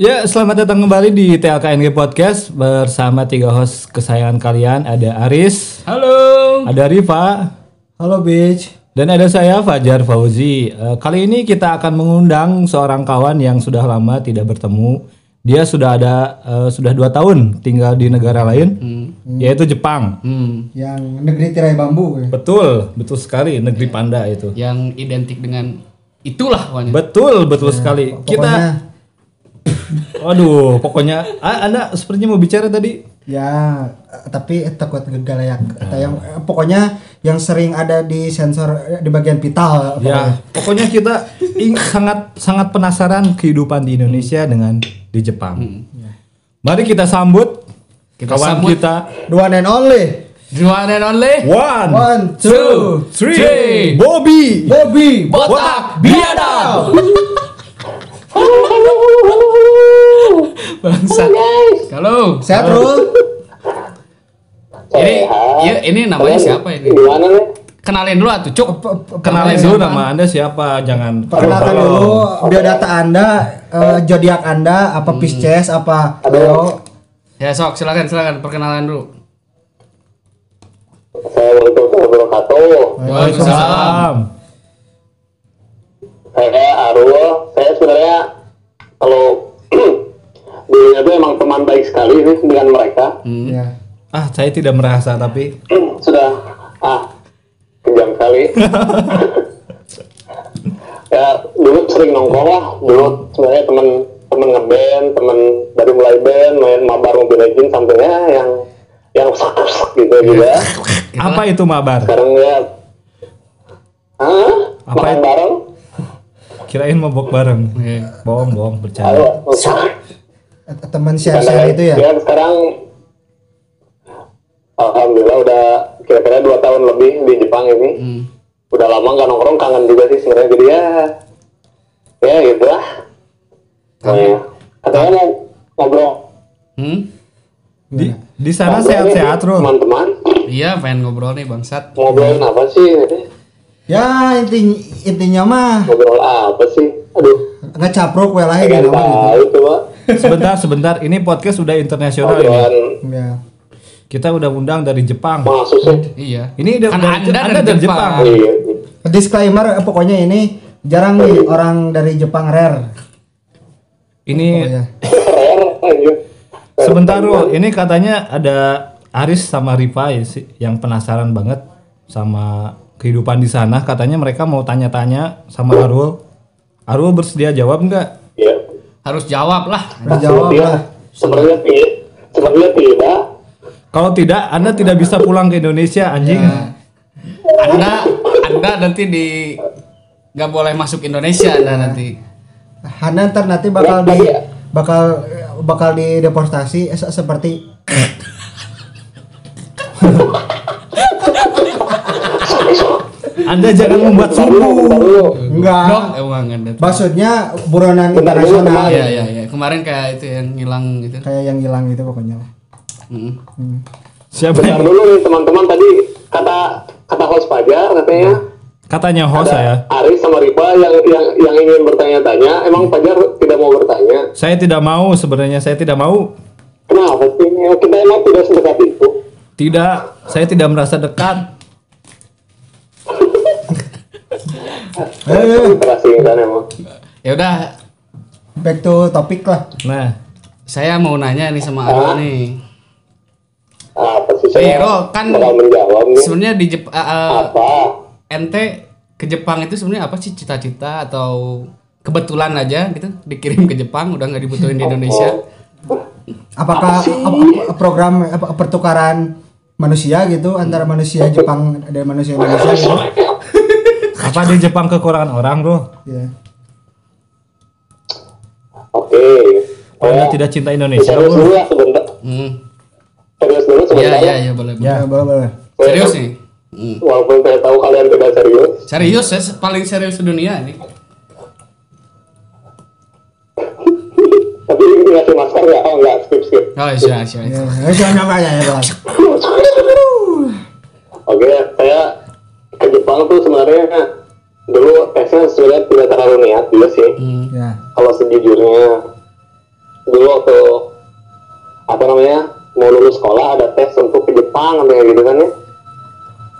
Ya, selamat datang kembali di TLKNG Podcast bersama tiga host kesayangan kalian. Ada Aris, Halo. ada Riva, Halo Beach. dan ada saya Fajar Fauzi. Eh, kali ini kita akan mengundang seorang kawan yang sudah lama tidak bertemu. Dia sudah ada eh, sudah dua tahun tinggal di negara lain, yaitu Jepang. Hmm, Yang negeri tirai bambu. Betul, betul sekali negeri panda itu. yang identik dengan itulah pokoknya. Betul, betul sekali. Kita, Pokoknya waduh, pokoknya, ah, anda sepertinya mau bicara tadi. ya tapi takut gegalayak. Yang eh, pokoknya yang sering ada di sensor eh, di bagian vital. Ya, pokoknya kita ing- sangat sangat penasaran kehidupan di Indonesia dengan di Jepang. Mari kita sambut Kita kawan sambut. kita. The one and only The one and only One, One, two, three, three. Bobby. Bobby. Botak Biadab. Bangsa. Halo. Sehat Rul? Ini ya, ini namanya siapa ini? Gimana nih? Kenalin dulu atuh, Cuk. Kenalin dulu nama Anda siapa? Jangan Perkenalkan Halo. dulu biodata Anda, eh, zodiak Anda, apa Pisces, apa Leo. Ya, sok silakan silakan perkenalan dulu. Assalamualaikum warahmatullahi wabarakatuh. Waalaikumsalam. Saya Arul. Saya sebenarnya dulunya tuh emang teman baik sekali sih dengan mereka. Ya. Ah, saya tidak merasa tapi Sudah ah kejam sekali. ya dulu sering nongkrong lah. Dulu sebenarnya teman teman ngeband, teman dari mulai band, main mabar Mobile Legends sampai ya yang yang sak gitu juga. apa itu mabar? Sekarang ya Hah? Apa Makan itu? bareng? Kirain mabok bareng. Oke. Bohong, bohong, bercanda. Ayo, Teman share-share itu ya. Ya sekarang Alhamdulillah udah kira-kira dua tahun lebih di Jepang ini. Hmm. Udah lama nggak nongkrong, kangen juga sih sebenarnya. Jadi ya, ya gitu lah. Nah, katanya mau ngobrol Hmm? Di di sana sehat-sehat, Rul. Teman-teman, Iya, pengen ngobrol nih bangsat. ngobrolin apa sih? Ya inti intinya mah Ngobrol apa sih? Aduh, ngecapruk we lah ini pengen nama gitu. tahu coba. Sebentar, sebentar. Ini podcast sudah internasional Ya. Kita udah undang dari Jepang. Iya. Ini dari, Kan dari, Anda Anda dari dari Jepang. Jepang. Iya. Disclaimer eh, pokoknya ini jarang nih orang dari Jepang rare. Ini Oh ya. Anjir. sebentar Rul. Ini katanya ada Aris sama Riva ya sih, yang penasaran banget sama kehidupan di sana. Katanya mereka mau tanya-tanya sama Arul. Arul bersedia jawab nggak? Iya. Harus jawab lah. Berjawab Iya. lah. Sebenarnya tidak. Sebenarnya tidak. Kalau tidak, Anda tidak bisa pulang ke Indonesia, anjing. Anda Anda nanti di nggak boleh masuk Indonesia Anda nanti. Hana ntar nanti bakal di bakal bakal di deportasi eh, se- seperti Anda jangan membuat suku. enggak. Emang Anda. Maksudnya buronan internasional Iya iya iya. Kemarin kayak itu yang hilang gitu. kayak yang hilang gitu pokoknya. Mm. Siapa Bentar yang dulu nih teman-teman tadi kata kata host Fajar katanya katanya host saya? Aris sama Riva yang yang yang ingin bertanya-tanya emang Fajar tidak mau bertanya Saya tidak mau sebenarnya, saya tidak mau. kenapa sih kita emang tidak sedekat itu Tidak, saya tidak merasa dekat. Eh, terasi kan emang Ya udah, back to topik lah. Nah, saya mau nanya nih sama Arul nih. apa sih saya Pero kan bakal menjawab nih. sebenarnya di Jep uh, uh, apa? Ente ke Jepang itu sebenarnya apa sih? Cita-cita atau kebetulan aja gitu? Dikirim ke Jepang udah nggak dibutuhin di Indonesia. Apakah apa- apa- program apa, pertukaran manusia gitu antara manusia Jepang dan manusia Indonesia gitu? Apa di Jepang kekurangan orang, Bro? Ya. oke Oh, Anda Saya tidak cinta Indonesia, serius Bro? dulu ya sebentar hmm. serius dulu iya sebentar iya iya boleh boleh. Ya, boleh boleh. serius nih Hmm. walaupun saya tahu kalian tidak serius serius saya paling serius sedunia ini tapi ngasih masker ya oh enggak skip skip oh iya iya Ya, iya. ya, jangan nyangka ya, ya, Bang. Oke, saya ke Jepang tuh sebenarnya dulu tesnya sebenarnya tidak terlalu niat juga sih. Hmm. Ya. Kalau sejujurnya, dulu waktu apa namanya mau lulus sekolah ada tes untuk ke Jepang kayak gitu kan ya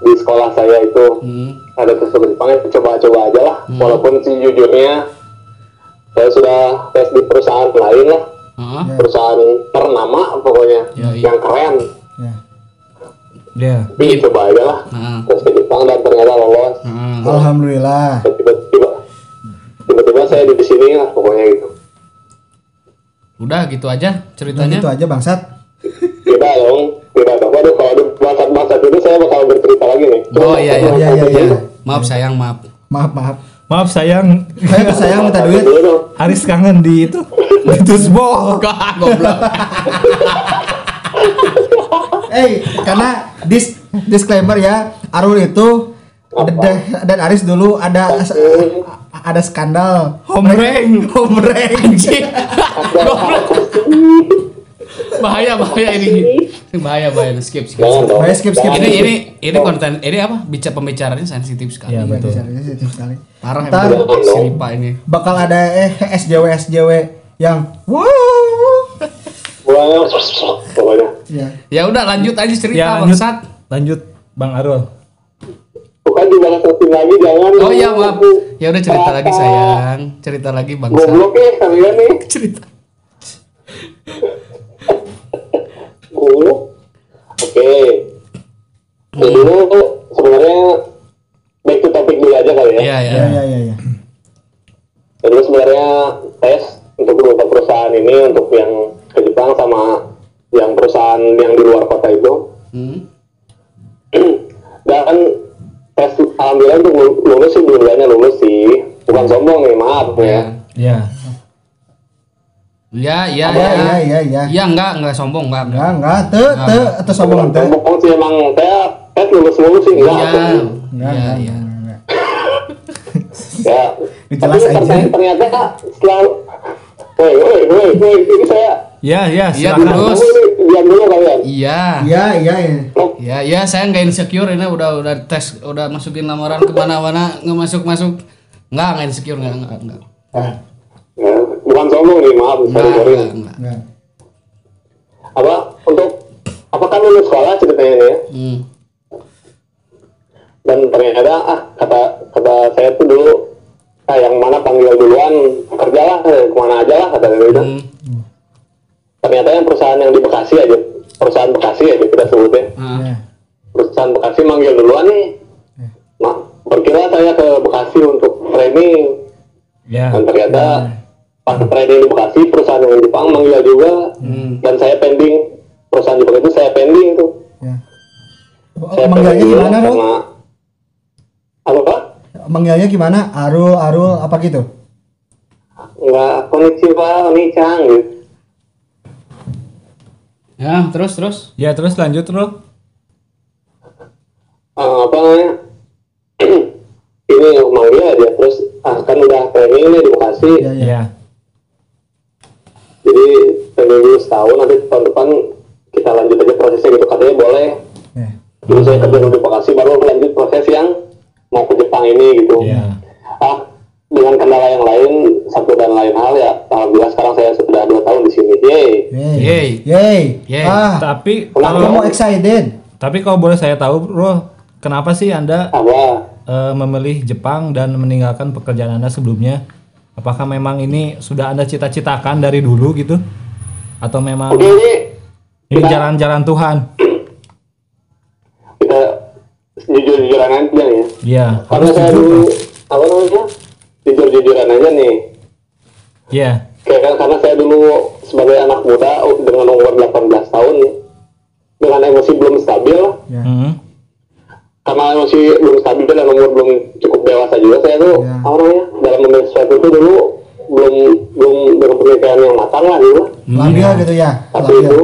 di sekolah saya itu Hmm. ada tes ke Jepang ya coba-coba aja lah walaupun sejujurnya saya sudah tes di perusahaan lain lah Heeh. perusahaan ternama pokoknya Ya, iya. yang keren Ya. Ya. tapi coba aja lah Heeh. tes ke Jepang dan ternyata lolos Heeh. Alhamdulillah. Tiba-tiba tiba-tiba saya di sini lah pokoknya gitu Udah gitu aja Udah ceritanya. gitu aja bangsat. tidak dong tidak dong waduh kalau ada bangsat-bangsat itu saya bakal bercerita lagi nih Oh iya iya. Iya, iya, iya. Maaf sayang, maaf. Maaf maaf. Maaf sayang, Saya tuh sayang minta duit. dulu dong Aris kangen di itu. Di Tusbo. Goblok. Eh, karena dis disclaimer ya, Arul itu dan, dan Aris dulu ada ada skandal Hombreng. hombreng. Anjing. Goblok. bahaya bahaya ini. Bahaya bahaya skip skip. dong Baik, skip, skip. Ini ini ini konten ini apa? Bicara pembicaranya sensitif sekali. Iya, betul. sensitif sekali. Parah Ntar emang si Ripa ini. bakal ada eh SJW SJW yang wow. Pokoknya, pokoknya Ya. Ya udah lanjut aja cerita Ya lanjut, bangsat. lanjut Bang Arul. Bukan dibahas sesuatu lagi jangan Oh iya maaf. Ya udah cerita lagi sayang. Cerita lagi bangsat. goblok ya kalian nih Cerita. goblok oke Ya, dulu sebenarnya back to topic dulu aja kali ya Iya ya. Ya ya ya ya. Jadi sebenarnya tes untuk beberapa perusahaan ini untuk yang ke Jepang sama yang perusahaan yang di luar Ya ya Ya ya. ya ya ya. Ya enggak enggak sombong enggak. enggak. Enggak te te atau sombong te. sombong sih emang saya tes lulus lulus sih enggak Iya. Iya enggak. iya. enggak. ya Jelas aja. ternyata- ternyata setelah woi woi woi woi ini saya Ya, ya, Iya, silakan. terus. kamu ini diam dulu kalian Iya. Iya iya ya. Oh, Ya, ya saya nggak insecure ini udah udah tes udah masukin lamaran ke mana-mana nggak masuk masuk nggak nggak insecure nggak nggak nggak Ah, ya, sombong nih maaf sorry sorry apa untuk apa kan lulus sekolah ceritanya nih ya Hmm. dan ternyata ah kata kata saya tuh dulu ah yang mana panggil duluan kerjalah eh, ke mana aja lah kata dia gitu Hmm. ternyata yang perusahaan yang di Bekasi aja perusahaan Bekasi aja kita sebutnya Ah. Ya. perusahaan Bekasi manggil duluan nih nah berkira saya ke Bekasi untuk training Ya. dan ternyata pas training di Bekasi perusahaan yang di Jepang manggil juga dan saya pending. Perusahaan Jepang itu saya pending tuh Ya. saya Manggilnya pending dulu gimana, karena apa pak? Manggilnya gimana? Arul, Arul, apa gitu? nggak konnichiwa onichan gitu ya terus terus. Ya, terus lanjut, Rul. Eh, apa namanya? Ini manggil aja terus ah kan udah training nih di Bekasi. Ya. Ya. Jadi dulu setahun nanti tahun depan kita lanjut aja prosesnya gitu katanya boleh Ya. dulu saya kerja dulu di Bekasi baru lanjut proses yang mau ke Jepang ini gitu Ya. ah dengan kendala yang lain satu dan lain hal ya alhamdulillah sekarang saya sudah dua tahun di sini Yeay. Yeay. Yeay. Yeay. Ah, Tapi kamu kalau excited? tapi kalau boleh saya tahu, Rul, kenapa sih Anda apa eh, memilih Jepang dan meninggalkan pekerjaan Anda sebelumnya? Apakah memang ini sudah Anda cita-citakan dari dulu gitu? Atau memang oke ini ini jalan-jalan Tuhan? kita jujur jujuran aja nih ya Ya, karena harus saya jujur. dulu apa namanya jujur jujuran aja nih Ya, Kayak kan karena saya dulu sebagai anak muda dengan umur 18 tahun dengan emosi belum stabil Ya. hmm. Karena emosi belum stabil dan umur belum cukup dewasa juga saya tuh Ya. apa namanya dalam memilih sesuatu itu dulu belum belum dengan pemikiran yang matang lah dulu Labil gitu ya. tapi itu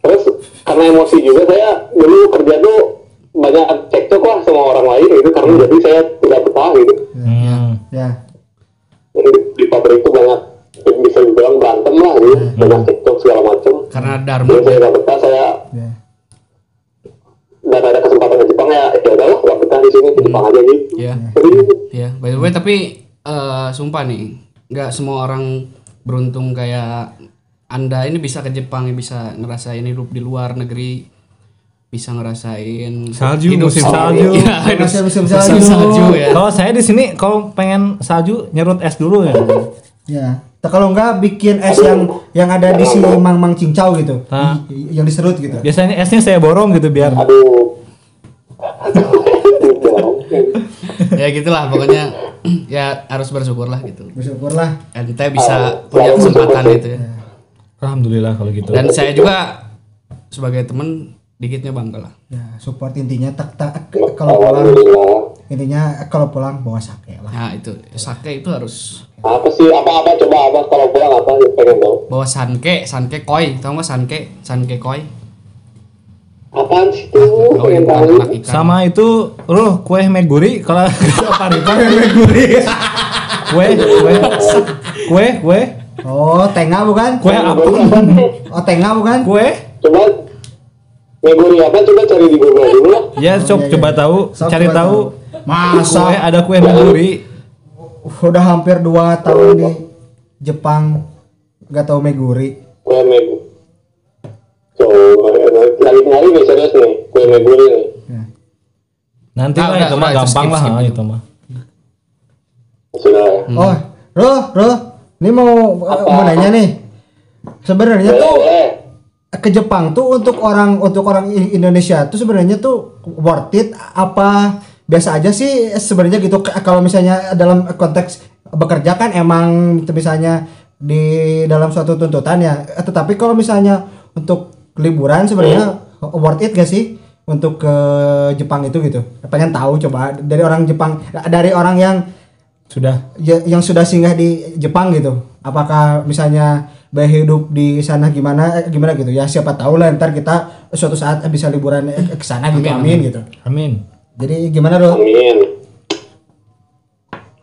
terus karena emosi juga saya dulu kerja tuh banyak cekcok lah sama orang lain gitu karena jadi saya tidak betah gitu Hmm. Ya. di, di pabrik itu banyak bisa dibilang berantem lah gitu banyak cekcok segala macam karena Dharma Jadi saya nggak betah saya Ya. Dan ada kesempatan ke Jepang ya ya udahlah nggak betah di sini ke Jepang aja gitu ya ya by the way tapi eh, sumpah nih nggak semua orang beruntung kayak anda ini bisa ke Jepang bisa ngerasain hidup di luar negeri bisa ngerasain Salju, hidup musim sendiri. salju. Iya, hidup Musim- musim musim salju. salju ya Kalau saya di sini kalau pengen salju nyerut es dulu ya. Ya. Nah, kalau enggak bikin es yang yang ada di si Mang Mang Cincau gitu. Hah? Yang diserut gitu. Biasanya esnya saya borong gitu biar Aduh. ya gitulah pokoknya ya harus bersyukur lah gitu Bersyukurlah. ente bisa punya kesempatan itu ya alhamdulillah kalau gitu. dan saya juga sebagai temen dikitnya bangga lah Ya, support intinya tak tak kalau Alhamdulillah. Intinya kalau pulang bawa sake lah. nah itu sake itu harus Apa sih? Apa-apa coba apa kalau pulang apa? Pengen tahu. bawa sanke sanke koi tau nggak sanke sanke koi Apaan sih itu? oh Pengen tahu. ikan Sama itu, loh kue meguri kalau apa nih Pak? Kue, kue, kue, kue, Oh, tengah bukan? kue apa? Oh, tengah bukan? Kue? Coba Meguri apa? Coba cari di Google dulu. Ya, sok iya, iya. coba tahu, cari tahu. Masa Kue ada kue meguri. udah hampir 2 tahun di Jepang nggak tahu Meguri. Kue Meguri. Coba nyari nih serius nih. Kue Meguri nih. Ya. Nanti Ah, lah itu mah gampang lah ah, itu. mah. Sudah. Oh, Roh, Roh, ini mau mau nanya nih. Sebenarnya tuh Eh, ke Jepang tuh untuk orang untuk orang Indonesia tuh sebenarnya tuh worth it apa biasa aja sih sebenarnya gitu. Kalau misalnya dalam konteks bekerja kan emang misalnya di dalam suatu tuntutan ya. Eh, tetapi kalau misalnya untuk liburan sebenarnya worth it gak sih untuk ke Jepang itu gitu? Pengen tahu coba dari orang Jepang dari orang yang Sudah. ya- yang sudah singgah di Jepang gitu. Apakah misalnya biaya hidup di sana gimana eh, gimana gitu? Ya siapa tahu lah ntar kita suatu saat bisa liburan eh, ke sana gitu. Amin, amin, gitu. Amin. Jadi gimana dong amin.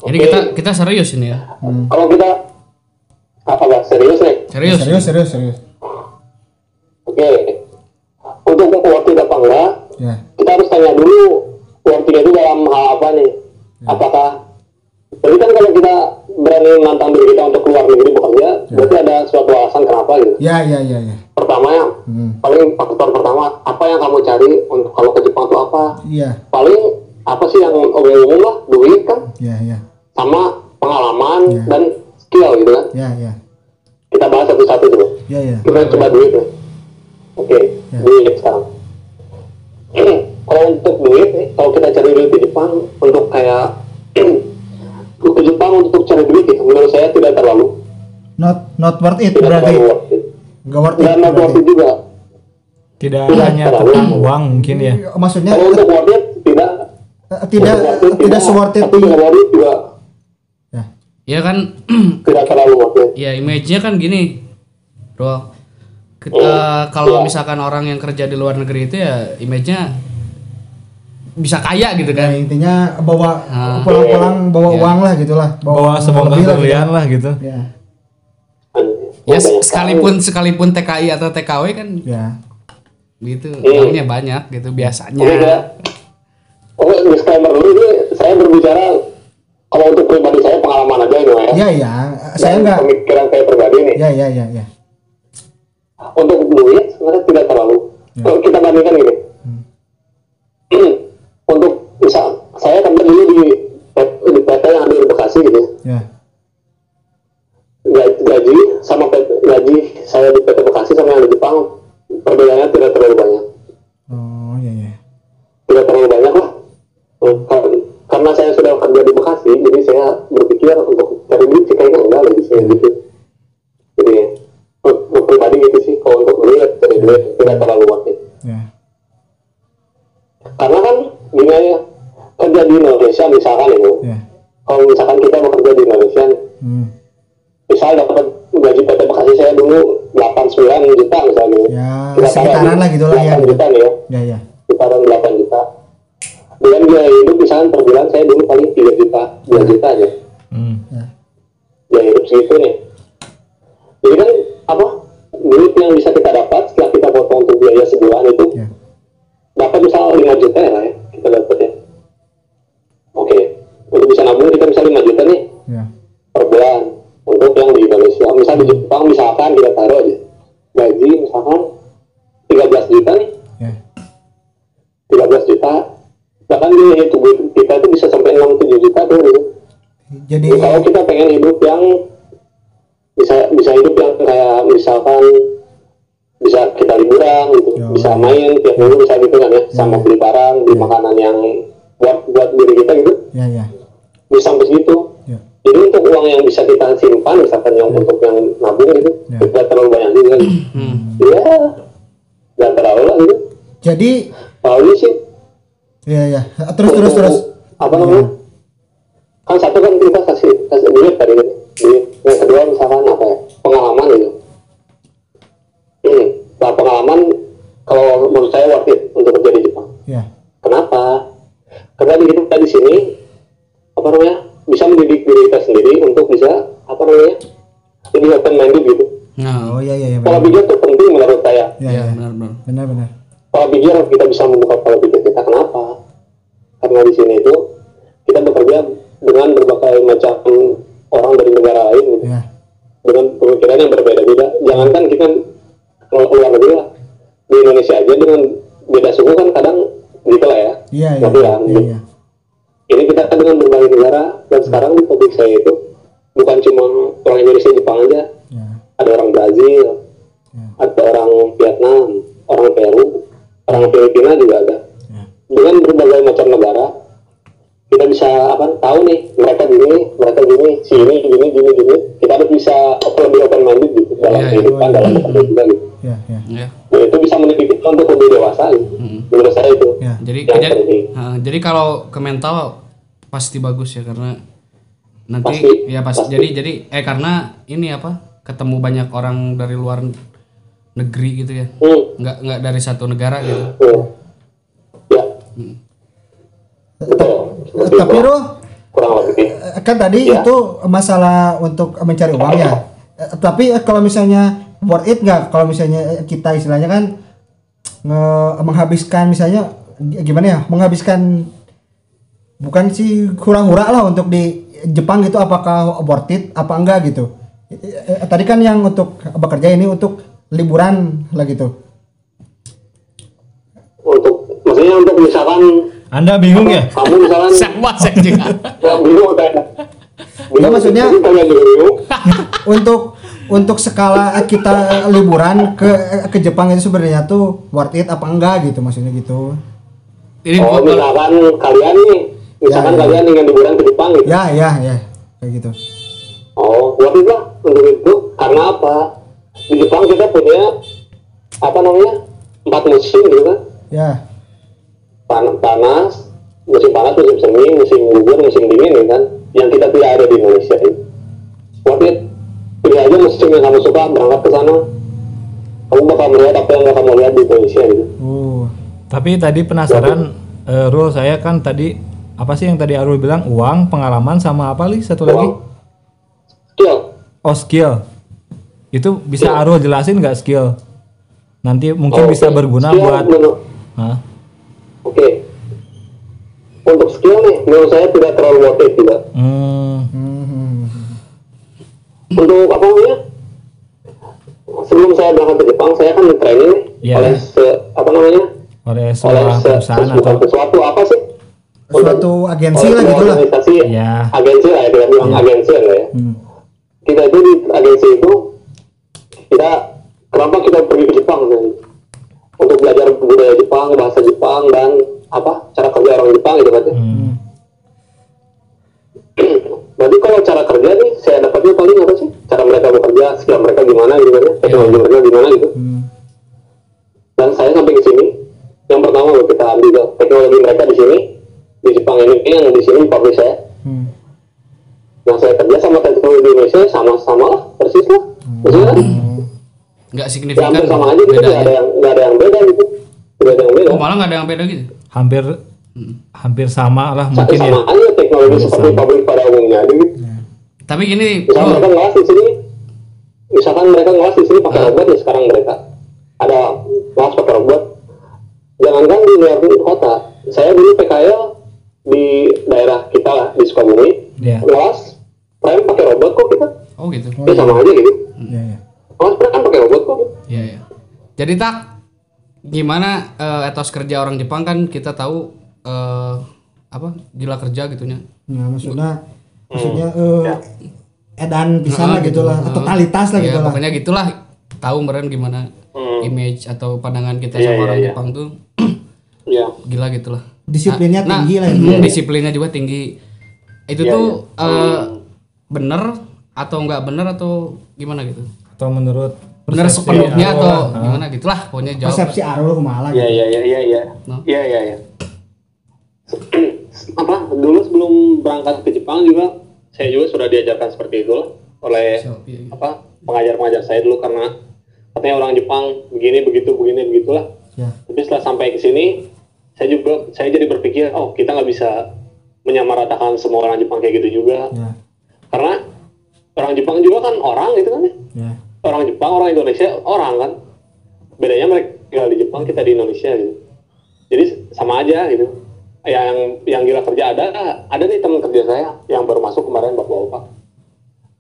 jadi Oke. kita kita serius ini ya? Kalau kita apa gak serius nih? serius. Serius serius serius. Oke. Untuk worth it apa enggak? ya. kita harus tanya dulu worth it itu dalam hal apa nih? Apakah jadi kan kalau kita berani nantang diri kita untuk keluar negeri bekerja berarti ada suatu alasan kenapa gitu? Ya ya ya ya pertama Hmm. paling faktor pertama apa yang kamu cari untuk kalau ke Jepang itu apa? Iya. Paling apa sih yang umum-umum lah duit kan? Ya ya sama pengalaman Ya. dan skill gitu kan? Ya ya kita bahas satu-satu dulu ya ya kita coba duit nih. Oke Ya. duit sekarang. Kalau untuk duit nih, kalau kita cari duit di Jepang untuk kayak ke Jepang untuk cari duit itu menurut saya tidak terlalu. Not not worth it tidak berarti. terlalu nggak worth it. Dan not worth it juga. Tidak Tidak hanya tentang uang mungkin ya. maksudnya kalau untuk worth it tidak. Eh, tidak worth it tidak se-worth it tapi tidak worth it juga. Ya. Ya kan tidak terlalu worth it. ya image-nya kan gini bro. Ke- Oh, kalau iya. misalkan orang yang kerja di luar negeri itu ya image-nya bisa kaya gitu Ya, kan intinya bawa Ah. pulang-pulang bawa Ya. uang lah gitulah. Bawa sebongkah lebih lah gitu. berlian lah gitu. ya ya Banyak sekalipun sekalipun TKI atau TKW kan ya gitu Iya. uangnya banyak gitu biasanya Oke, ya. Oh, disclaimer dulu ini saya berbicara kalau untuk pribadi saya pengalaman aja ini ya. ya ya saya Dan enggak pemikiran saya pribadi nih. ya ya ya ya Untuk duit sebenarnya tidak terlalu. Ya. Kalau kita bandingkan gini. untuk misal saya kerja dulu di, di PT yang ada di Bekasi gitu ya. Kita kasih kasih duit tadi gitu duit yang kedua misalkan apa ya pengalaman gitu hmm. nah pengalaman kalau menurut saya worth it untuk kerja di Jepang Ya. kenapa karena di kita di sini apa namanya bisa mendidik diri kita sendiri untuk bisa apa namanya lebih open minded gitu Nah, Oh iya iya iya pola benar. pikir itu penting menurut saya Ya ya ya. benar-benar. Benar benar. pola pikir kita bisa membuka pola pikir kita kenapa karena di sini itu jangankan kita kalau keluar negeri lah di Indonesia aja dengan beda suku kan kadang gitu lah ya Iya iya. Ya, Iya iya. ini kita kan dengan berbagai negara dan sekarang di topik saya itu bukan cuma orang Indonesia Jepang aja Ya. ada orang Brazil Ya. ada orang Vietnam orang Peru orang Filipina juga ada Ya. dengan berbagai macam negara kita bisa apa tahu nih mereka gini mereka gini si ini gini gini gini kita harus bisa open lebih open minded dalam Iya, iya. kehidupan dalam bekerja juga gitu Ya ya. Ya. dan itu bisa kita untuk lebih dewasa gitu menurut saya itu Ya. Jadi jadi, Nah, jadi kalau ke mental pasti bagus ya karena nanti Pasti, ya pas pasti. jadi jadi eh karena ini apa ketemu banyak orang dari luar negeri gitu ya hmm, nggak nggak dari satu negara gitu hmm. ya betul Seperti Tapi kurang lebih Eh, kan tadi Ya. itu masalah untuk mencari uang ya. Eh, Tapi eh, kalau misalnya worth it nggak? Kalau misalnya eh, kita istilahnya kan nge- menghabiskan misalnya gimana ya? Menghabiskan bukan sih hura-hura lah untuk di Jepang gitu apakah worth it apa enggak gitu. Tadi kan yang untuk bekerja ini untuk liburan lah gitu. untuk maksudnya untuk misalkan Anda bingung ya? kamu misalkan saya juga ya, bingung kayak Ya, maksudnya- untuk untuk skala kita liburan ke ke Jepang itu sebenarnya tuh worth it apa enggak gitu maksudnya gitu. ini oh misalkan kalian nih misalkan Ya, ya. kalian ingin liburan ke Jepang gitu. Ya ya ya. Kayak gitu. oh worth it lah untuk itu. Karena apa? Di Jepang kita punya apa namanya? Empat musim gitu kan. Ya. Pan- panas musim panas musim semi musim gugur musim dingin ya kan yang kita tidak ada di Indonesia ini worth it pilih aja musim yang kamu suka berangkat ke sana kamu bakal melihat apa yang kamu lihat di Indonesia gitu uh Tapi tadi penasaran eh, Rul saya kan tadi apa sih yang tadi Arul bilang uang, pengalaman sama apa li satu lagi? Uang. skill Oh skill. Itu bisa Iya. Arul jelasin nggak skill? Nanti mungkin Oh, bisa oke. berguna Skill buat. menurut- Hah? Untuk skill nih, menurut saya tidak terlalu worth it juga. Hmm, Untuk apa namanya? Sebelum saya berangkat ke Jepang, saya kan di training nih Iya. oleh se, apa namanya? oleh Oleh sebuah se, perusahaan sesuatu, atau sesuatu apa sih? Suatu agensi oleh lah gitu lah. Iya. agensi lah ya, kita bilang Iya. agensi lah ya. Hmm. Kita itu di agensi itu kita kenapa kita pergi ke Jepang kan? Untuk belajar budaya Jepang, bahasa Jepang dan apa cara kerja orang Jepang gitu kan? ya. hmm, Berarti kalau cara kerja nih, saya dapatnya paling apa sih? Cara mereka bekerja, skill mereka gimana gitu kan? ya, Teknologi mereka gimana gitu. Hmm. Dan saya sampai ke sini, yang pertama loh kita ambil teknologi mereka di sini, di Jepang ini, ini yang di sini pabrik saya. Hmm. Yang saya kerja sama teknologi Indonesia sama-sama lah, persis lah. Maksudnya kan? nggak Ya signifikan hampir sama aja gitu, nggak ada yang nggak ada yang beda gitu. Nggak ada yang beda. oh malah nggak ada yang beda gitu hampir hampir sama lah Sama mungkin ya. aja teknologi Hampir seperti sama. pabrik pada umumnya aja gitu. tapi gini misalkan Bro, mereka ngelas di sini misalkan mereka ngelas di sini pakai Ah. robot ya sekarang mereka ada ngelas pakai robot jangankan di luar kota saya dulu PKL di daerah kita lah di Sukabumi Iya. ngelas prem pakai robot kok kita oh gitu ya sama aja gitu Ya ya. ngelas prem kan pakai robot kok. Iya ya. Jadi tak gimana eh, etos kerja orang Jepang kan kita tahu eh, apa gila kerja gitunya. Nah, maksudnya maksudnya Hmm. eh, edan bisa lah gitu lah, atau totalitas lah Ya, gitu lah. pokoknya gitulah. Tahu meren gimana Hmm. image atau pandangan kita Iya, sama iya, orang iya. Jepang tuh Iya. gila gitulah. Disiplinnya Nah, tinggi lah mm, ya. Disiplinnya juga tinggi. Itu Iya, tuh eh, bener atau nggak bener atau gimana gitu? Atau menurut Persepsi sepenuhnya atau lah. gimana gitulah pokoknya jawab. Persepsi Arul kumaha lah. Iya iya iya iya iya. No. Iya iya iya. Apa dulu sebelum berangkat ke Jepang juga saya juga sudah diajarkan seperti itu loh oleh So, iya, iya. apa pengajar-pengajar saya dulu karena katanya orang Jepang begini begitu begini begitulah. Ya. Tapi setelah sampai ke sini saya juga saya jadi berpikir oh kita nggak bisa menyamaratakan semua orang Jepang kayak gitu juga Ya. karena orang Jepang juga kan orang gitu kan ya Ya. Orang Jepang orang Indonesia orang kan. Bedanya mereka tinggal di Jepang kita di Indonesia gitu. Jadi sama aja gitu. Yang yang gila kerja ada ada nih teman kerja saya yang baru masuk kemarin bapak-bapak.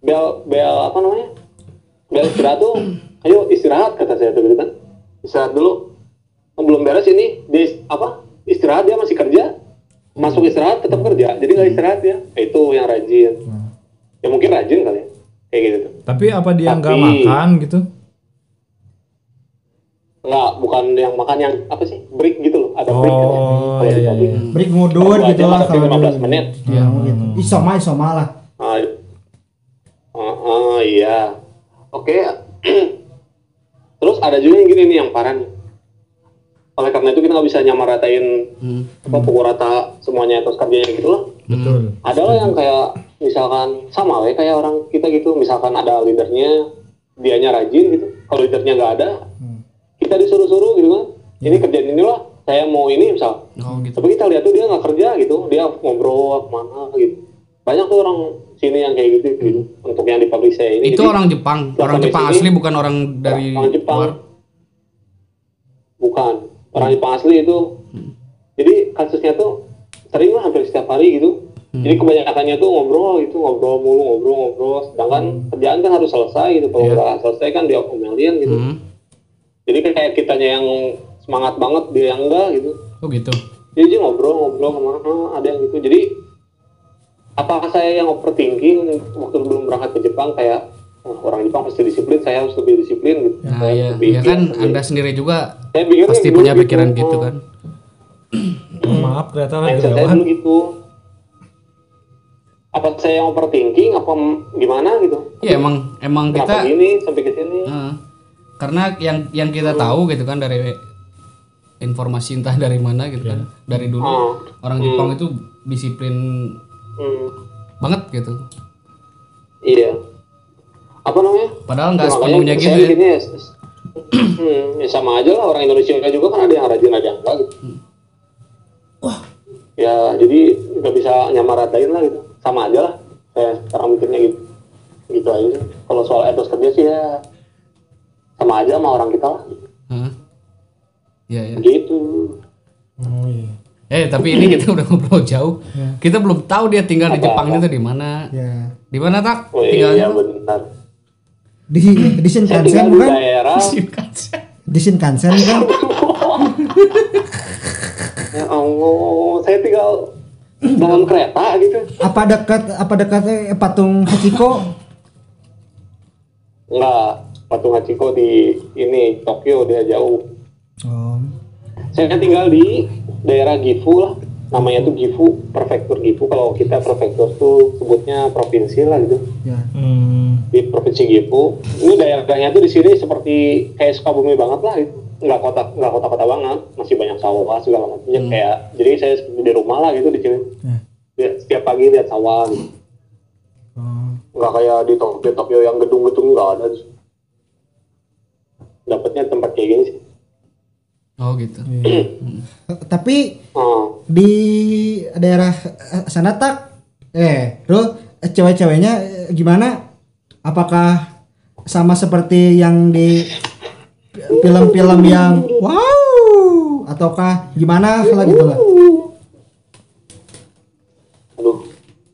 Bel bel apa namanya? Bel istirahat tuh ayo istirahat kata saya tuh gitu kan. Istirahat dulu. Belum beres ini di apa istirahat dia masih kerja. Masuk istirahat tetap kerja. Jadi nggak istirahat ya itu yang rajin. Ya mungkin rajin kali ya kayak gitu tuh Tapi apa dia nggak makan gitu? Enggak, bukan yang makan yang apa sih? Break gitu loh, ada break kan ya. Oh, Kalau iya, iya, iya. Break ngudur Satu gitu lah tapi 15 dulu. menit. Ya, gitu. Isoma isoma lah. Ah, ah, ah, iya. Oke. Terus ada juga yang gini nih yang parah nih. Oleh karena itu kita nggak bisa nyamaratain Hmm. apa pukul rata semuanya atas kerjanya gitu loh. Betul. Ada lah yang kayak misalkan sama lah kayak orang kita gitu. Misalkan ada leadernya, dianya rajin gitu. Kalau leadernya nggak ada, kita disuruh-suruh gitu kan. Ini kerjaan inilah, saya mau ini misal. Oh gitu. Tapi kita lihat tuh dia nggak kerja gitu, dia ngobrol ke mana gitu. Banyak tuh orang sini yang kayak gitu gitu. Untuk yang di pabrik saya ini. Itu Jadi, orang Jepang, orang Jepang sini, asli bukan orang dari orang Jepang. luar. Bukan orang Jepang asli itu. Jadi kasusnya tuh sering lah hampir setiap hari gitu. Jadi kebanyakannya tuh ngobrol itu ngobrol mulu ngobrol ngobrol. Sedangkan kerjaan kan harus selesai gitu. Kalau nggak selesai kan dia omelin gitu. Hmm. Jadi kayak kitanya yang semangat banget dia yang enggak gitu. Oh gitu. Jadi dia ngobrol-ngobrol ke mana ada yang gitu. Jadi apakah saya yang overthinking waktu belum berangkat ke Jepang kayak "Oh, orang Jepang pasti disiplin, saya harus lebih disiplin gitu. Nah Saya ya, lebih ya gitu. kan Anda sendiri juga Saya pasti dulu punya gitu. pikiran gitu Oh, kan. Maaf ternyata lagi Mindset saya dulu gitu. Apa saya yang overthinking apa gimana gitu? Ya emang emang Kenapa kita gini sampai ke sini? Heeh. karena yang yang kita tahu gitu kan dari informasi entah dari mana gitu kan dari dulu Oh. orang Jepang itu disiplin Hmm, banget gitu iya. Apa namanya? padahal nggak Ya, sepenuhnya saya gitu ya gini ya, hmm, ya sama aja lah orang Indonesia juga kan ada yang rajin ada yang enggak gitu. Ya jadi nggak bisa nyamaratain lah gitu. Sama aja lah. Saya sekarang mikirnya gitu. Gitu aja. sih. Kalau soal etos kerja sih ya sama aja sama orang kita lah. Heeh. Iya ya Gitu. Oh iya. eh tapi ini kita udah ngobrol jauh kita belum tahu dia tinggal di Jepang itu di mana Ya. di mana tak Oh tinggalnya iya benar. Di di Shinkansen tinggal di bukan? daerah. Di Shinkansen kan? Ya Allah, saya tinggal dalam kereta gitu. Apa dekat apa dekat eh, patung Hachiko? Enggak, patung Hachiko di ini Tokyo dia jauh. Oh. Saya tinggal di daerah Gifu lah. Namanya tuh Gifu, prefektur Gifu. Kalau kita prefektur tuh sebutnya provinsi lah gitu. Ya. Hmm. Di provinsi Gifu. Ini daerahnya tuh di sini seperti kayak Sukabumi banget lah gitu. Nggak kota nggak kota-kota banget, masih banyak sawah segala macamnya kayak. Jadi saya di rumah lah gitu di sini. Ya. Lihat- Setiap pagi lihat sawah gitu. Oh. nggak kayak di Tokyo Tokyo yang gedung-gedung nggak ada dapatnya tempat kayak gini sih oh gitu Tapi oh di daerah eh, sana tak eh Rul eh, cewek-ceweknya eh, gimana apakah sama seperti yang di film-film yang wow. Ataukah gimana lah gitu lah aduh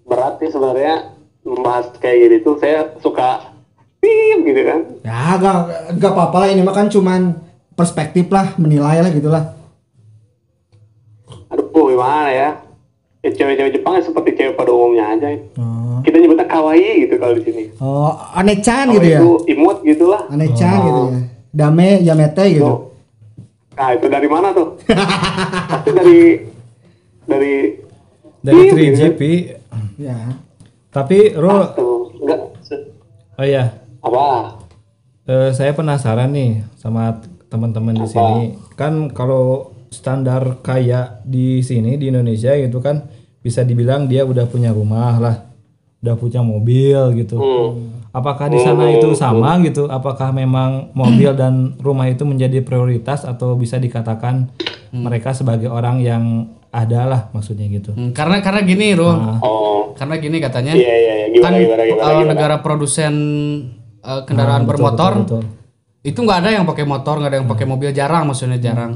berat sih sebenarnya membahas kayak gini tuh. Saya suka pip gitu kan. Ya gak, gak apa-apa lah. Ini mah kan cuman perspektif lah menilai lah gitulah. aduh gimana ya? Ya cewek-cewek Jepang ya seperti cewek pada umumnya aja. Oh, kita nyebutnya kawaii gitu kalau di sini. Oh aneh-chan gitu ya. itu imut gitulah Aneh-chan gitu ya. Dame Yamete gitu. Tuh. nah itu dari mana tuh pasti dari dari Dari Iya, 3GP. Ya. Tapi Rul, tuh enggak se- oh iya, apa Eh, saya penasaran nih sama teman-teman di sini. Kan kalau standar kaya di sini di Indonesia gitu kan bisa dibilang dia udah punya rumah lah, udah punya mobil gitu. Apakah di sana itu sama gitu? Apakah memang mobil dan rumah itu menjadi prioritas atau bisa dikatakan mereka sebagai orang yang ada lah maksudnya gitu? Hmm, karena karena gini, Ro. oh Karena gini katanya. iya iya iya kan gimana gimana gimana, uh, gimana? negara produsen uh, kendaraan Nah, betul, bermotor betul, betul. itu nggak ada yang pakai motor, nggak ada yang pakai mobil jarang maksudnya jarang.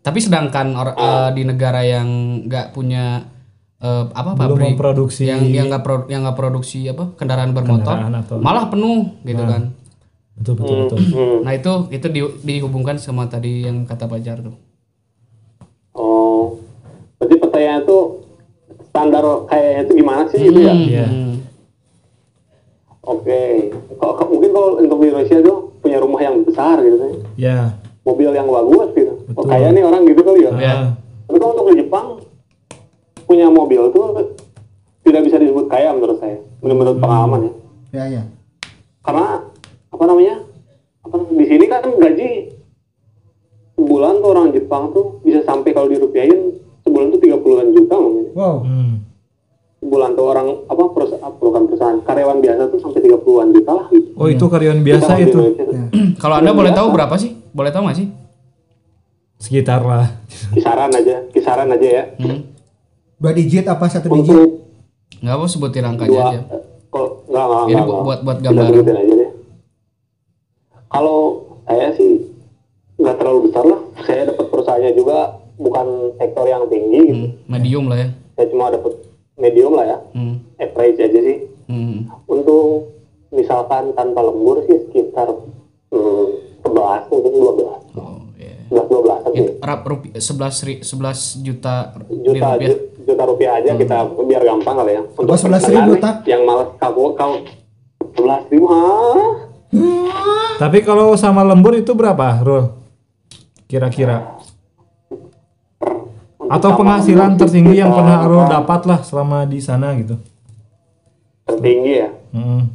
Tapi sedangkan or- uh, di negara yang nggak punya uh, apa Belum pabrik memproduksi yang yang nggak pro- yang nggak produksi apa kendaraan bermotor Kendaraan atau- malah penuh gitu kan. betul betul betul. Hmm. Nah itu itu di- dihubungkan sama tadi yang kata tuh. Oh, berarti pertanyaannya tuh standar kayaknya itu gimana sih gitu ya? Iya. Hmm. Oke, kalau- mungkin kalau untuk di Indonesia tuh punya rumah yang besar gitu Ya. mobil yang bagus gitu. Oh, kayak nih orang gitu kali ya. Ah, Tapi kalau untuk di Jepang punya mobil tuh tidak bisa disebut kaya menurut saya, menurut pengalaman ya. Ya ya. Karena apa namanya? Apa di sini kan gaji sebulan tuh orang Jepang tuh bisa sampai kalau dirupiahin sebulan tuh 30-an juta mungkin. Wow. hmm. sebulan tuh orang apa perusahaan bukan perusahaan karyawan biasa tuh sampai 30-an juta lah gitu. Oh itu karyawan biasa Kita itu Indonesia. Kalau anda boleh tahu berapa sih? Boleh tahu nggak sih? sekitar lah. Kisaran aja, kisaran aja ya. Hmm. Dua digit apa satu digit? Untuk Nggak apa sebutin angkanya dua aja. kalau enggak enggak Ini enggak, buat- buat- deh. Kalau saya sih nggak terlalu besar lah. Saya dapat perusahaannya juga bukan sektor yang tinggi gitu. Hmm, medium lah ya. Saya cuma dapat medium lah ya. Hmm. Average aja sih. Hmm. Untuk misalkan tanpa lembur sih sekitar hmm, 11 mungkin 12. Oh, iya. 11 12 tapi It- Rap rupiah 11 ri- 11 juta juta rupiah. ju- juta rupiah aja kita biar gampang kali ya. Untuk 11 ribu, Tak? Yang malas kau kau 11 ribu hah? Tapi kalau sama lembur itu berapa, Rul? Kira-kira? Atau penghasilan tertinggi yang pernah Rul apa, dapat lah selama di sana gitu? Tertinggi ya. Hmm.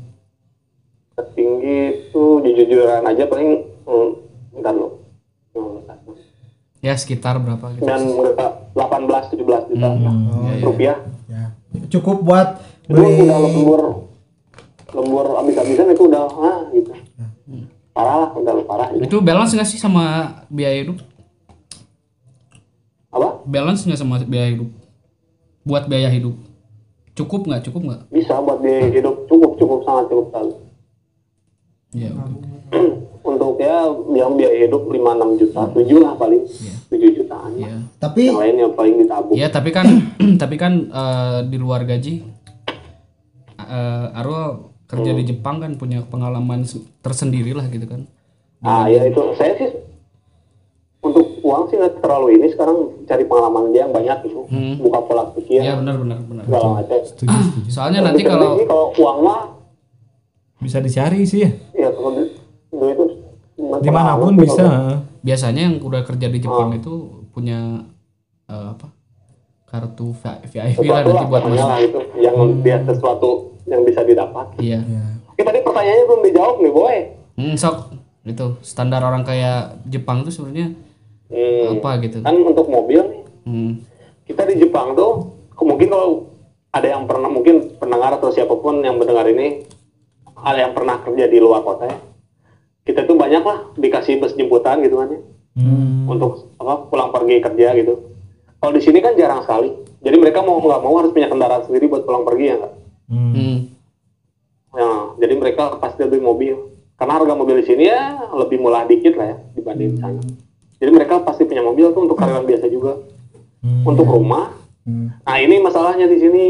Tertinggi itu jujuran aja paling hmm, bentar lo. Hmm, Ya sekitar berapa gitu. Dan enggak 18 17 juta iya, rupiah. Ya. Cukup buat Itu beli udah lembur lembur abis-abisan itu udah ah gitu. Parah lah, udah parah. Gitu. Itu balance nggak sih sama biaya hidup? Apa? Balance nggak sama biaya hidup? Buat biaya hidup. Cukup nggak? Cukup nggak? Bisa buat biaya hidup cukup cukup sangat cukup sekali. Iya. oke. Untuk ya yang biaya hidup 5-6 juta, 7 lah paling, 7 jutaan. Iya. tapi Yang lain yang paling ditabung. Iya, tapi kan tapi kan eh, di luar gaji eh Arul kerja di Jepang kan punya pengalaman se- tersendiri lah gitu kan. Ah ya itu saya sih untuk uang sih nggak terlalu ini sekarang cari pengalaman dia yang banyak gitu, buka pola pikir Iya benar benar benar. segala macam. Setuju, setuju. Soalnya nanti kalau kalau uang mah Bisa dicari sih ya. ya kalau itu Di mana pun terlalu, bisa. biasanya yang udah kerja di Jepang itu punya eh, apa? Kartu V- VIP lah nanti buat masuk. itu yang dia sesuatu yang bisa didapat. Iya. Oke tadi pertanyaannya belum dijawab nih boy. Hmm, sok itu standar orang kayak Jepang tuh sebenarnya Hmm, apa gitu. kan untuk mobil nih Hmm. kita di Jepang tuh mungkin kalau ada yang pernah mungkin pendengar atau siapa pun yang mendengar ini ada yang pernah kerja di luar kota ya kita tuh banyak lah dikasih bus jemputan gitu kan ya Hmm. untuk apa pulang pergi kerja gitu kalau di sini kan jarang sekali jadi mereka mau nggak mau harus punya kendaraan sendiri buat pulang pergi ya nggak Hmm. Hmm. Nah, jadi mereka pasti beli mobil karena harga mobil di sini ya lebih murah dikit lah ya dibanding di sana jadi mereka pasti punya mobil tuh untuk karyawan biasa juga Hmm. untuk rumah Hmm. Nah ini masalahnya di sini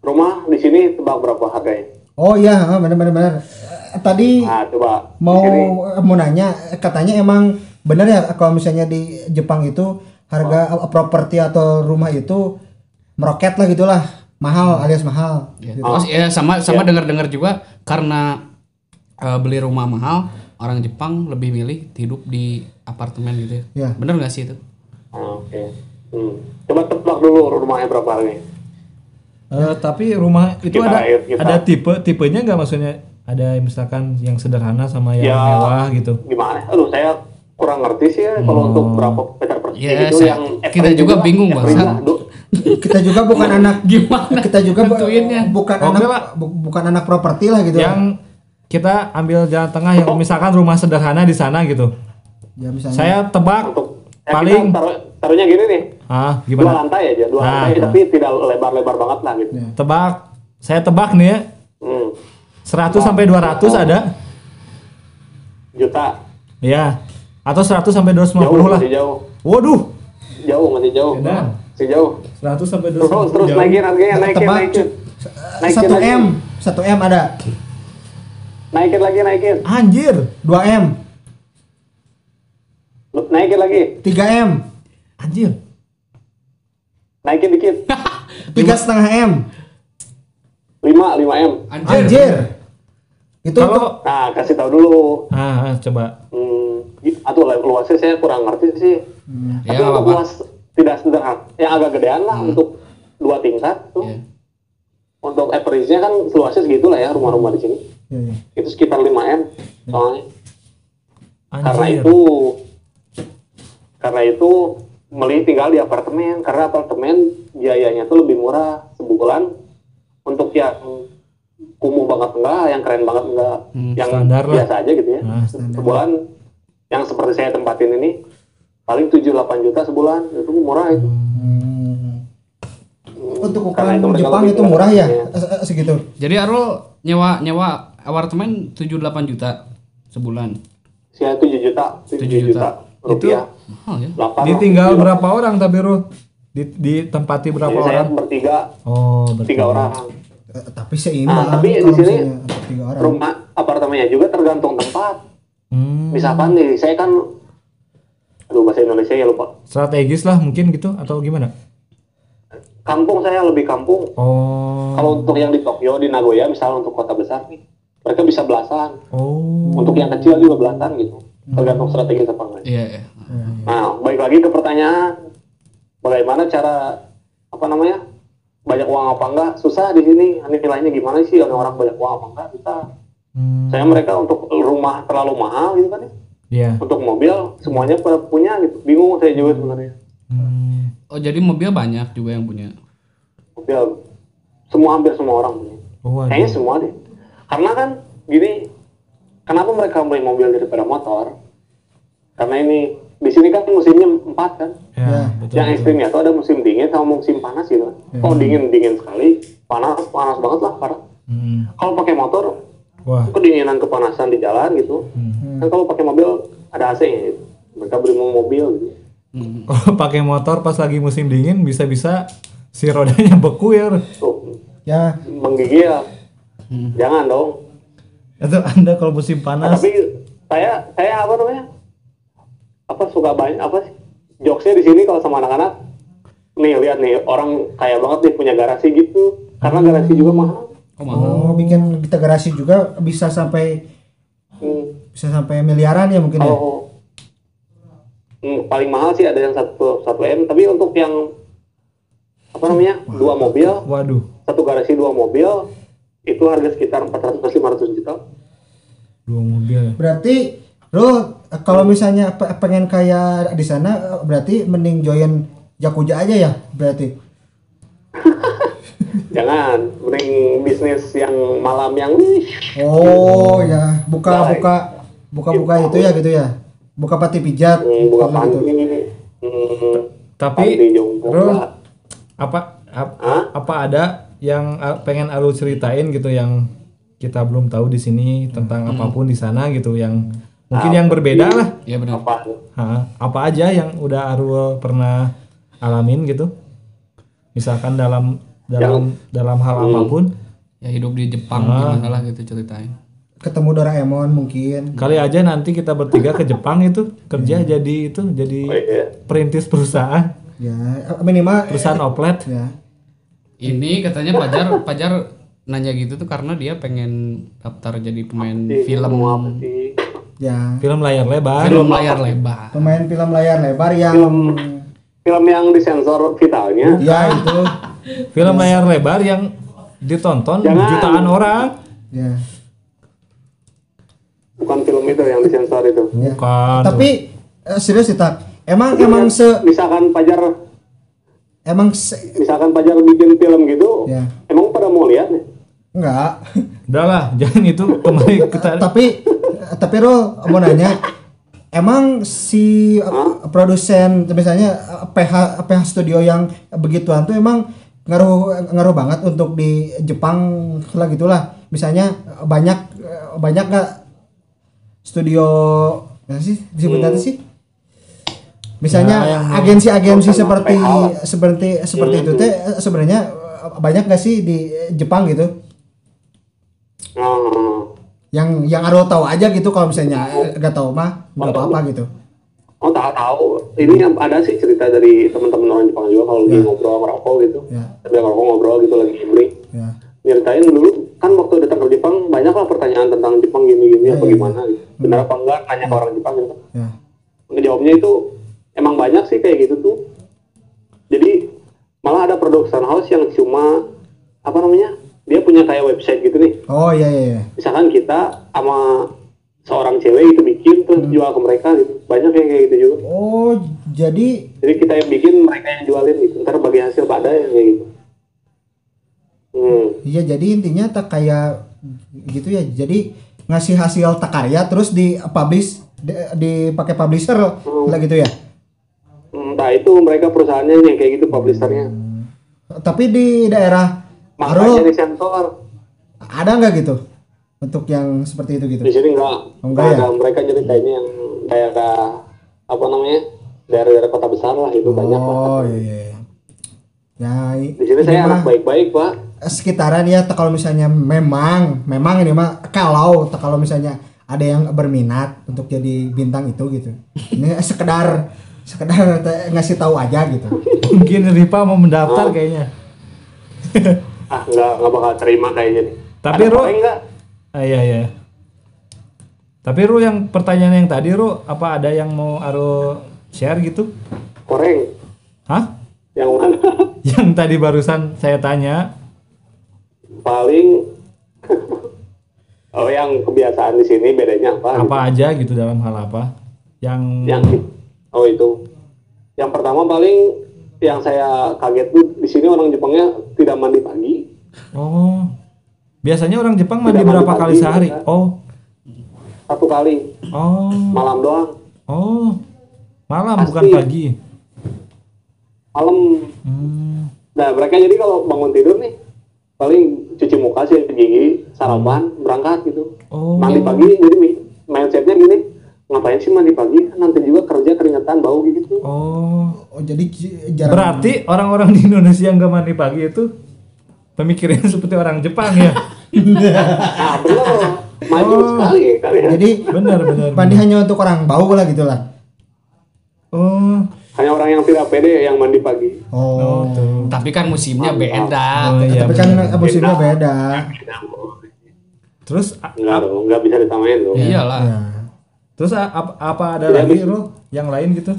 rumah di sini tebak berapa harganya? Oh iya, ah, benar benar benar. Eh, Tadi Nah, coba mau sini. mau nanya katanya emang benar ya kalau misalnya di Jepang itu harga Oh. uh, properti atau rumah itu meroket lah gitulah mahal Hmm. alias mahal Ya, terus ya sama sama dengar-dengar juga karena eh, beli rumah mahal, orang Jepang lebih milih hidup di apartemen gitu ya. Ya. Bener nggak sih itu? Ah, Oke. Hmm. Coba tebak dulu rumahnya berapa harganya? Eh, tapi rumah itu Kita ada air, kita. ada tipe tipenya nggak maksudnya ada misalkan yang sederhana sama yang Ya. mewah gitu. Gimana? Aduh, saya kurang ngerti sih ya kalau untuk berapa meter persegi Ya, itu saya- yang kita average juga bingung, Bang. kita juga bukan anak Gimana kita juga bu- bukan Oke anak lah. bu- bukan anak properti lah gitu Yang kita ambil jalan tengah yang misalkan rumah sederhana di sana gitu. ya misalnya Saya tebak Untuk ya, paling taruh, taruhnya gini nih. ah Dua gimana? lantai aja, dua Ah, lantai ah. tapi tidak lebar-lebar banget lah gitu. Tebak. Saya tebak nih ya. Hmm. 100 sampai 200 ada? Juta. Ya. Atau 100 sampai Jauh 250 lah. masih jauh. Waduh. Jauh masih jauh. Edan. Masih jauh. 100 sampai Terus 250. terus jauh. naikin harganya, naikin, tebak naikin. Naikin satu lagi. m satu m ada Naikin lagi, naikin. Anjir. 2 m Naikin lagi. 3 m Anjir. Naikin dikit. tiga setengah m 5, 5 M. anjir itu untuk Kalau Nah, kasih tahu dulu. ah, ah, coba. Hmm, atau luasnya saya kurang ngerti sih. Ya, Tapi nggak untuk luas tidak sederhana. Yang agak gedean lah untuk dua tingkat tuh. Iya. Untuk average-nya kan luasnya segitu lah ya rumah-rumah di sini. Ya, ya. Itu sekitar 5 M soalnya. Karena Anjir. itu karena itu meli tinggal di apartemen karena apartemen biayanya tuh lebih murah sebulan untuk yang kumuh banget enggak, yang keren banget enggak, yang standar lah. biasa aja gitu ya. Nah, sebulan yang seperti saya tempatin ini paling 7-8 juta sebulan itu murah itu. Hmm. untuk ukuran itu mereka Jepang itu murah ya eh, segitu Jadi Arul nyewa nyewa apartemen 7-8 juta sebulan. Saya 7 juta, 7 7 juta, juta. Rupiah. Mahal ya. 8 Ditinggal berapa orang tapi Ru? Di, ditempati berapa Jadi saya orang? bertiga, Oh, bertiga. tiga orang. Eh, tapi seimbang Nah, tapi di sini Rumah apartemennya juga tergantung tempat. Hmm, Misalkan nih, saya kan aduh bahasa Indonesia ya lupa. strategis lah mungkin gitu atau gimana? Kampung saya lebih kampung. Oh. Kalau untuk yang di Tokyo, di Nagoya, misalnya untuk kota besar nih, mereka bisa belasan. Oh. Untuk yang kecil juga belasan gitu. Tergantung strategi apa enggak. Iya, iya. Nah, balik lagi ke pertanyaan, bagaimana cara apa namanya banyak uang apa enggak? Susah di sini. Ini nilainya gimana sih orang-orang banyak uang apa enggak? Kita, Hmm, saya mereka untuk rumah terlalu mahal gitu kan ya. Iya. Untuk mobil semuanya pada punya gitu. Bingung saya juga sebenarnya. Hmm. Oh, jadi mobil banyak juga yang punya. Mobil semua hampir semua orang punya. Oh. Kayaknya semua deh. Karena kan gini, kenapa mereka beli mobil daripada motor? Karena ini di sini kan musimnya empat kan. Ya, betul. yang ekstrimnya tuh ada musim dingin sama musim panas gitu kan. Oh dingin dingin sekali, panas panas banget lah parah. Hmm. Kalau pakai motor Wah. kedinginan kepanasan di jalan gitu. Hmm. Kan kalau pakai mobil ada AC-nya gitu. Mereka beli mobil gitu. Hmm. Kalau pakai motor pas lagi musim dingin bisa-bisa si rodanya beku ya. Tuh ya menggigil. Jangan dong. Itu Anda kalau musim panas tapi saya saya apa namanya? Apa suka banyak apa sih? Jokesnya di sini kalau sama anak-anak. Nih lihat nih orang kaya banget nih punya garasi gitu. Karena garasi juga mahal. Oh, mahal. oh bikin kita garasi juga bisa sampai Hmm. bisa sampai miliaran ya mungkin ya Kalau hmm, paling mahal sih ada yang satu satu m, tapi untuk yang apa namanya dua mobil, waduh satu garasi dua mobil itu harga sekitar 400 500 juta. dua mobil berarti lo kalau misalnya pe- pengen kaya di sana berarti mending join Yakuza aja ya berarti Jangan, mending bisnis yang malam yang wih, oh ya buka Baik. buka buka buka itu ya gitu ya buka pati pijat hmm, buka gitu. panti, hmm, tapi lah. apa ap- Hah? apa ada yang pengen Alu ceritain gitu yang kita belum tahu di sini tentang apa pun di sana gitu yang mungkin yang berbeda lah. Iya benar. Apa? Ha, apa aja yang udah Arul pernah alamin gitu. Misalkan dalam dalam dalam hal apa pun. Ya hidup di Jepang Ah. gimana lah gitu ceritain. Ketemu Doraemon mungkin. Kali aja nanti kita bertiga ke Jepang itu kerja jadi itu jadi Oh, iya. perintis perusahaan, ya minimal perusahaan oplet. ya ini katanya Pajar Pajar nanya gitu tuh karena dia pengen daftar jadi pemain film ya Film layar lebar. film layar lebar pemain film layar lebar yang Film yang disensor vitalnya. ya itu Film layar lebar yang ditonton Jangan. jutaan orang. ya Bukan film itu yang disensor itu. ya. Bukan. tapi eh, serius sih tak emang emang se Misalkan Pajar emang se, misalkan Pajar bikin film gitu, Ya. emang pada mau lihat nih? enggak. Udahlah, jangan itu kembali kita tapi tapi Ro mau nanya emang si uh, produsen misalnya PH PH studio yang begituan tuh emang ngaruh ngaruh banget untuk di Jepang lah gitulah. Misalnya banyak banyak nggak studio apa sih? Disebutnya sih misalnya Ya, agensi-agensi Sama seperti lah. seperti seperti itu teh sebenarnya uh, banyak nggak sih di Jepang gitu Oh, yang yang Aro tahu aja gitu kalau misalnya eh, nggak tahu mah nggak apa-apa gitu oh tahu tahu. Ini yang ada sih cerita dari teman-teman orang Jepang juga kalau lagi ngobrol ngerokok gitu. ya Tapi ngerokok ngobrol gitu lagi ngibri. ya Nyeritain dulu kan waktu datang ke Jepang banyak lah pertanyaan tentang Jepang gini-gini apa gimana gitu. Benar apa enggak nanya ke orang Jepang gitu. ya Ngejawabnya itu emang banyak sih kayak gitu tuh. Jadi malah ada production house yang cuma apa namanya? Dia punya kayak website gitu nih. oh iya iya iya Misalkan kita sama seorang cewek itu bikin terus jual ke mereka gitu. Banyak yang kayak gitu juga. oh jadi Jadi kita yang bikin, mereka yang jualin gitu. Ntar bagi hasil pada yang kayak gitu. Hmm. iya jadi intinya tak kayak gitu ya jadi ngasih hasil tak karya terus di publish di, dipakai publisher lah gitu ya Entah itu mereka perusahaannya yang kayak gitu publishernya. tapi di daerah Makanya di sensor. ada nggak gitu untuk yang seperti itu gitu Di sini enggak. Oh, enggak ya? Mereka jadi kayaknya yang kayak ke apa namanya? daerah-daerah kota besar lah itu banyak lah. oh iya iya iya. ya Di sini ini saya mah anak baik-baik, Pak. sekitaran ya kalau misalnya memang memang ini mah kalau kalau misalnya ada yang berminat untuk jadi bintang itu gitu ini sekedar sekedar ngasih tahu aja gitu mungkin Ripa mau mendaftar kayaknya. Ah, enggak enggak bakal terima kayaknya nih. Tapi, Ada enggak? Ah, iya iya. Tapi Ru yang pertanyaan yang tadi Ru, apa ada yang mau Aro share gitu? Koreng. Hah? Yang mana? Yang tadi barusan saya tanya. Paling Oh, yang kebiasaan di sini bedanya apa? apa aja gitu dalam hal apa? Yang yang oh itu yang pertama paling yang saya kaget tuh di sini orang Jepangnya tidak mandi pagi Oh. Biasanya orang Jepang mandi Tidak mandi berapa kali pagi, sehari? kan? Oh. satu kali Oh. malam doang Oh. Malam Pasti. bukan pagi. malam Hmm. nah mereka jadi kalau bangun tidur nih paling cuci muka sih gigi sarapan berangkat gitu Oh. mandi pagi jadi mi- mindsetnya gini ngapain sih mandi pagi nanti juga kerja keringetan bau gitu Oh. oh jadi jarang Berarti orang-orang di Indonesia yang nggak mandi pagi itu pemikirannya seperti orang Jepang ya? nah bener maju Oh. sekali kalian jadi Benar benar. mandi hanya untuk orang bau lah gitu lah Oh. hanya orang yang tidak pede yang mandi pagi oh, tuh. Tapi kan musimnya beda. Oh iya. tapi kan benar. musimnya beda Terus enggak dong enggak bisa ditamain dong Iyalah. ya. Terus apa, apa ada Tidak lagi bisa. Ru yang lain gitu?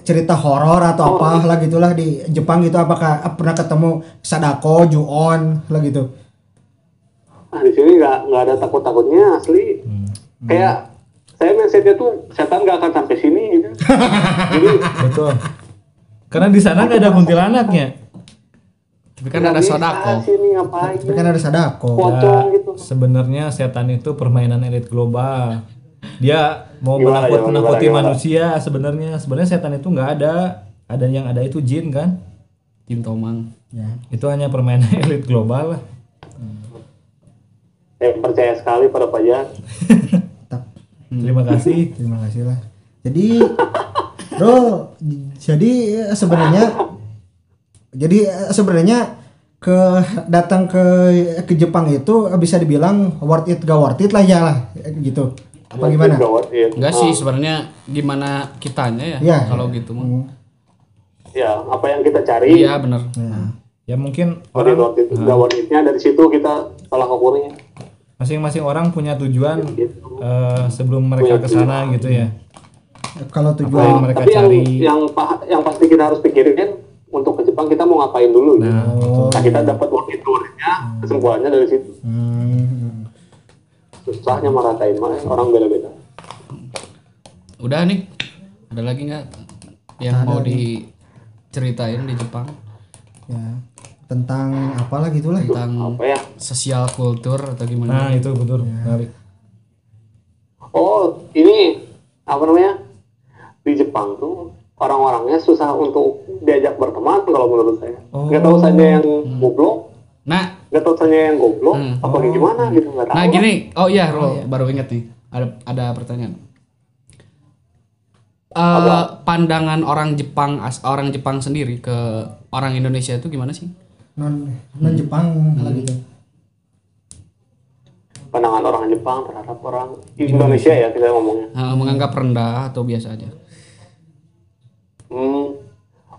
cerita horor atau apa lah gitulah di Jepang gitu apakah pernah ketemu Sadako, Ju-on lah gitu Ah, di sini nggak nggak ada takut takutnya asli. Kayak saya mindsetnya tuh setan nggak akan sampai sini gitu. Jadi Betul. Karena di sana nggak ada kuntilanaknya. Tapi kan ada sini ngapain? tapi kan ada Sadako Ya, gitu. sebenarnya setan itu permainan elit global. Dia mau Gimana, menakut menakuti gimana? manusia sebenarnya. Sebenarnya setan itu nggak ada. Ada yang ada itu jin kan? Tim Tomang. ya Itu hanya permainan elit global lah. Saya percaya sekali pada Fajar. tak Terima kasih. terima kasih lah jadi bro jadi eh, sebenarnya jadi eh, sebenarnya ke datang ke ke Jepang itu bisa dibilang worth it gak worth it lah ya lah gitu. Apa gimana? Gawat, iya. Enggak Ah, sih sebenarnya gimana kitanya ya Iya. kalau gitu mah. Ya, apa yang kita cari Iya bener. Ya mungkin worth it, worth it. Nggak worth it-nya dari situ kita tolak ukurnya. masing-masing orang punya tujuan Gitu. eh, sebelum mereka ke sana gitu ya. Kalau Apa yang tujuan mereka Tapi yang, cari. yang pa- yang pasti kita harus pikirin kan untuk ke Jepang kita mau ngapain dulu gitu. Nah, betul. Nah, kita dapat worth it kesimpulannya dari situ. Hmm. Susahnya meratain mah orang beda-beda. Udah nih. Ada lagi nggak yang mau diceritain di Jepang ya tentang apalah gitulah. tentang Apa ya? sosial kultur atau gimana? Nah, itu betul. Menarik. Oh, ini apa namanya? Di Jepang tuh orang-orangnya susah untuk diajak berteman kalau menurut saya. Nggak tahu saja yang goblok, Nah, nggak tahu saja yang goblok, Hmm. apa gimana gitu nggak tahu. nah gini. Oh iya, Rul, baru inget nih. Ada ada pertanyaan. Eh, pandangan orang Jepang as orang Jepang sendiri ke orang Indonesia itu gimana sih? Non non Jepang lah gitu. Pandangan orang Jepang terhadap orang Indonesia ya kita ngomongnya. Eh, menganggap rendah atau biasa aja? Hmm,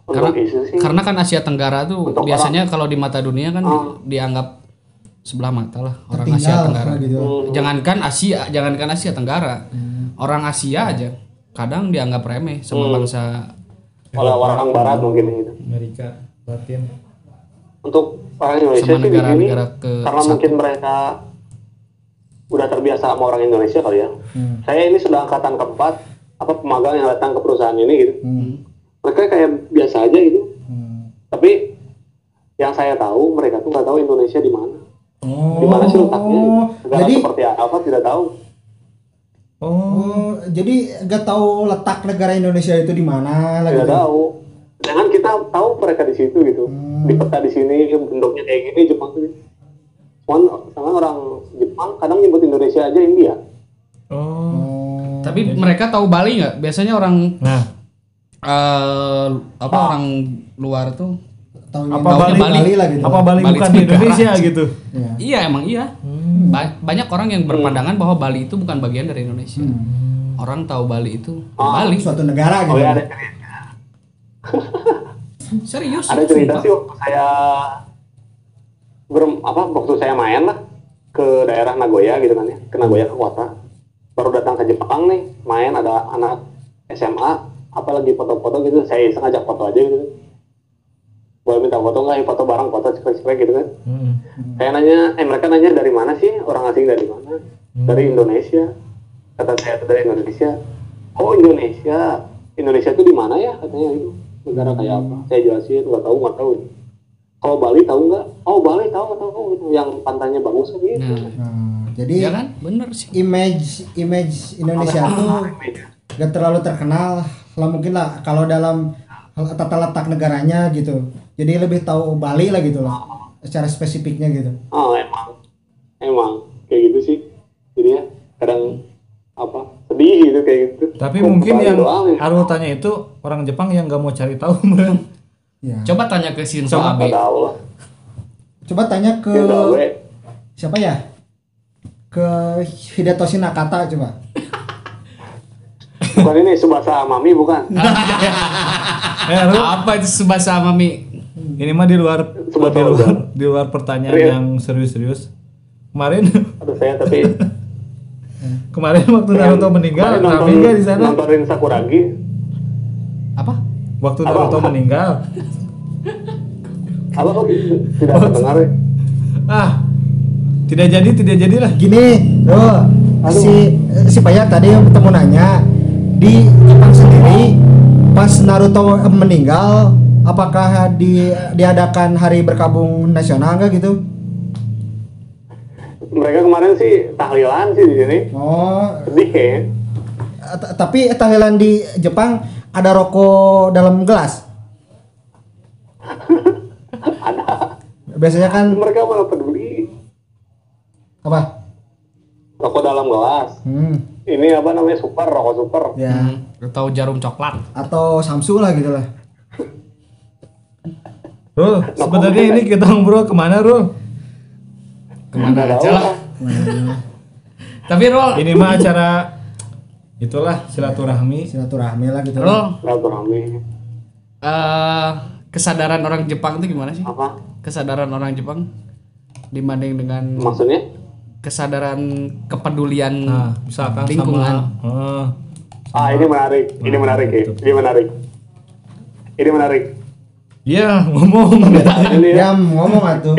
Karena isu sih. karena kan Asia Tenggara tuh Untuk biasanya kalau di mata dunia kan di- dianggap sebelah mata lah orang Asia Tenggara. gitu. Jangankan Asia, jangankan Asia Tenggara, orang Asia aja kadang dianggap remeh sama bangsa. oleh orang Barat mungkin gitu. Amerika Latin. Untuk orang Indonesia Sama sih di sini negara-negara ke karena satu. mungkin mereka udah terbiasa sama orang Indonesia kali ya. Hmm. Saya ini sudah angkatan keempat apa pemagang yang datang ke perusahaan ini gitu. Hmm. Mereka kayak biasa aja gitu. Hmm. Tapi yang saya tahu mereka tuh nggak tahu Indonesia di mana. Oh. Di mana sih letaknya? gitu. Negara Jadi seperti apa tidak tahu. Oh, oh, jadi gak tahu letak negara Indonesia itu di mana lah Tidak gitu. tahu. Jangan kita tahu mereka di situ gitu. Hmm. Di peta di sini bentuknya kayak gini Jepang tuh. Cuman sama orang Jepang kadang nyebut Indonesia aja India. oh. Oh. Tapi mereka tahu Bali nggak? Biasanya orang Nah, eh apa Ah. orang luar tuh Taunya apa Taunya Bali, Bali. lah gitu. Apa Bali, Bali bukan di. Indonesia gitu? Ya. Iya emang iya. Ba- banyak orang yang berpandangan bahwa Bali itu bukan bagian dari Indonesia. Orang tahu Bali itu Bali. Suatu negara gitu. Oh ya ada cerita, Serius? ada cerita sih waktu saya ber, apa waktu saya main lah ke daerah Nagoya gitu kan ya, ke Nagoya ke kota. Baru datang ke Jepang nih, main ada anak SMA, apalagi foto-foto gitu, saya iseng ajak foto aja gitu. Boleh minta foto nggak? Ya, foto bareng, foto cekrek-cekrek gitu kan. Hmm. Saya nanya, eh mereka nanya dari mana sih? Orang asing dari mana? Dari Indonesia. Kata saya "Itu dari Indonesia. Oh Indonesia. Indonesia itu di mana ya? Katanya itu. Negara kayak apa? Saya jelasin, nggak tahu, nggak tahu. Kalau Bali tahu nggak? Oh Bali tahu, tahu. Itu Yang pantainya bagus kan gitu. Nah, Nah, jadi iya kan? Bener sih. image image Indonesia tuh gak terlalu terkenal lah mungkin lah kalau dalam tata letak negaranya gitu. Jadi lebih tahu Bali lah gitu lah secara spesifiknya gitu. Oh emang, emang kayak gitu sih. Jadi ya kadang apa sedih gitu kayak gitu. Tapi mungkin yang ya? Arul tanya itu orang Jepang yang nggak mau cari tahu, Bang. Ya. Coba tanya ke Shinzo Coba Abe. Coba tanya ke siapa ya? Ke Hidetoshi Nakata coba. Bukan ini Subasa Mami bukan? Eh, Arul, Apa itu Subasa Mami? ini mah di luar Coba di luar di luar pertanyaan Serius? yang serius-serius. Kemarin Aduh saya tapi kemarin waktu Naruto meninggal, Kemarin Raffi nggak di sana? Nontonin Sakuragi. Apa? Waktu Apa? Naruto meninggal. Apa kok gitu? tidak terdengar ya? Ah, tidak jadi, tidak jadilah. Gini, loh, si si Payat tadi yang ketemu nanya di Jepang sendiri pas Naruto meninggal apakah di diadakan hari berkabung nasional enggak gitu? Mereka kemarin sih tahlilan sih di sini. Oh, Sedih kayaknya. t- tapi tahlilan di Jepang ada rokok dalam gelas. Ada. Biasanya kan Mereka malah peduli. apa? Rokok dalam gelas. Hmm, Ini apa namanya super, rokok super. ya Hmm, tahu jarum coklat. atau Samsu lah gitu lah. Rul, sebenarnya ini kita ngobrol ke mana Rul? Ke mana Nggak aja lah. Tapi Rol, Ini mah acara itulah silaturahmi. silaturahmi lah gitu Rol, Silaturahmi. eh kesadaran orang Jepang itu gimana sih? Apa? Kesadaran orang Jepang dibanding dengan Maksudnya? Kesadaran kepedulian Nah, misalkan Lingkungan. sama eh, Ah, ini menarik. Ini menarik ya. Ini menarik. Ini menarik. Iya, ngomong. Ini ya. ya ngomong atuh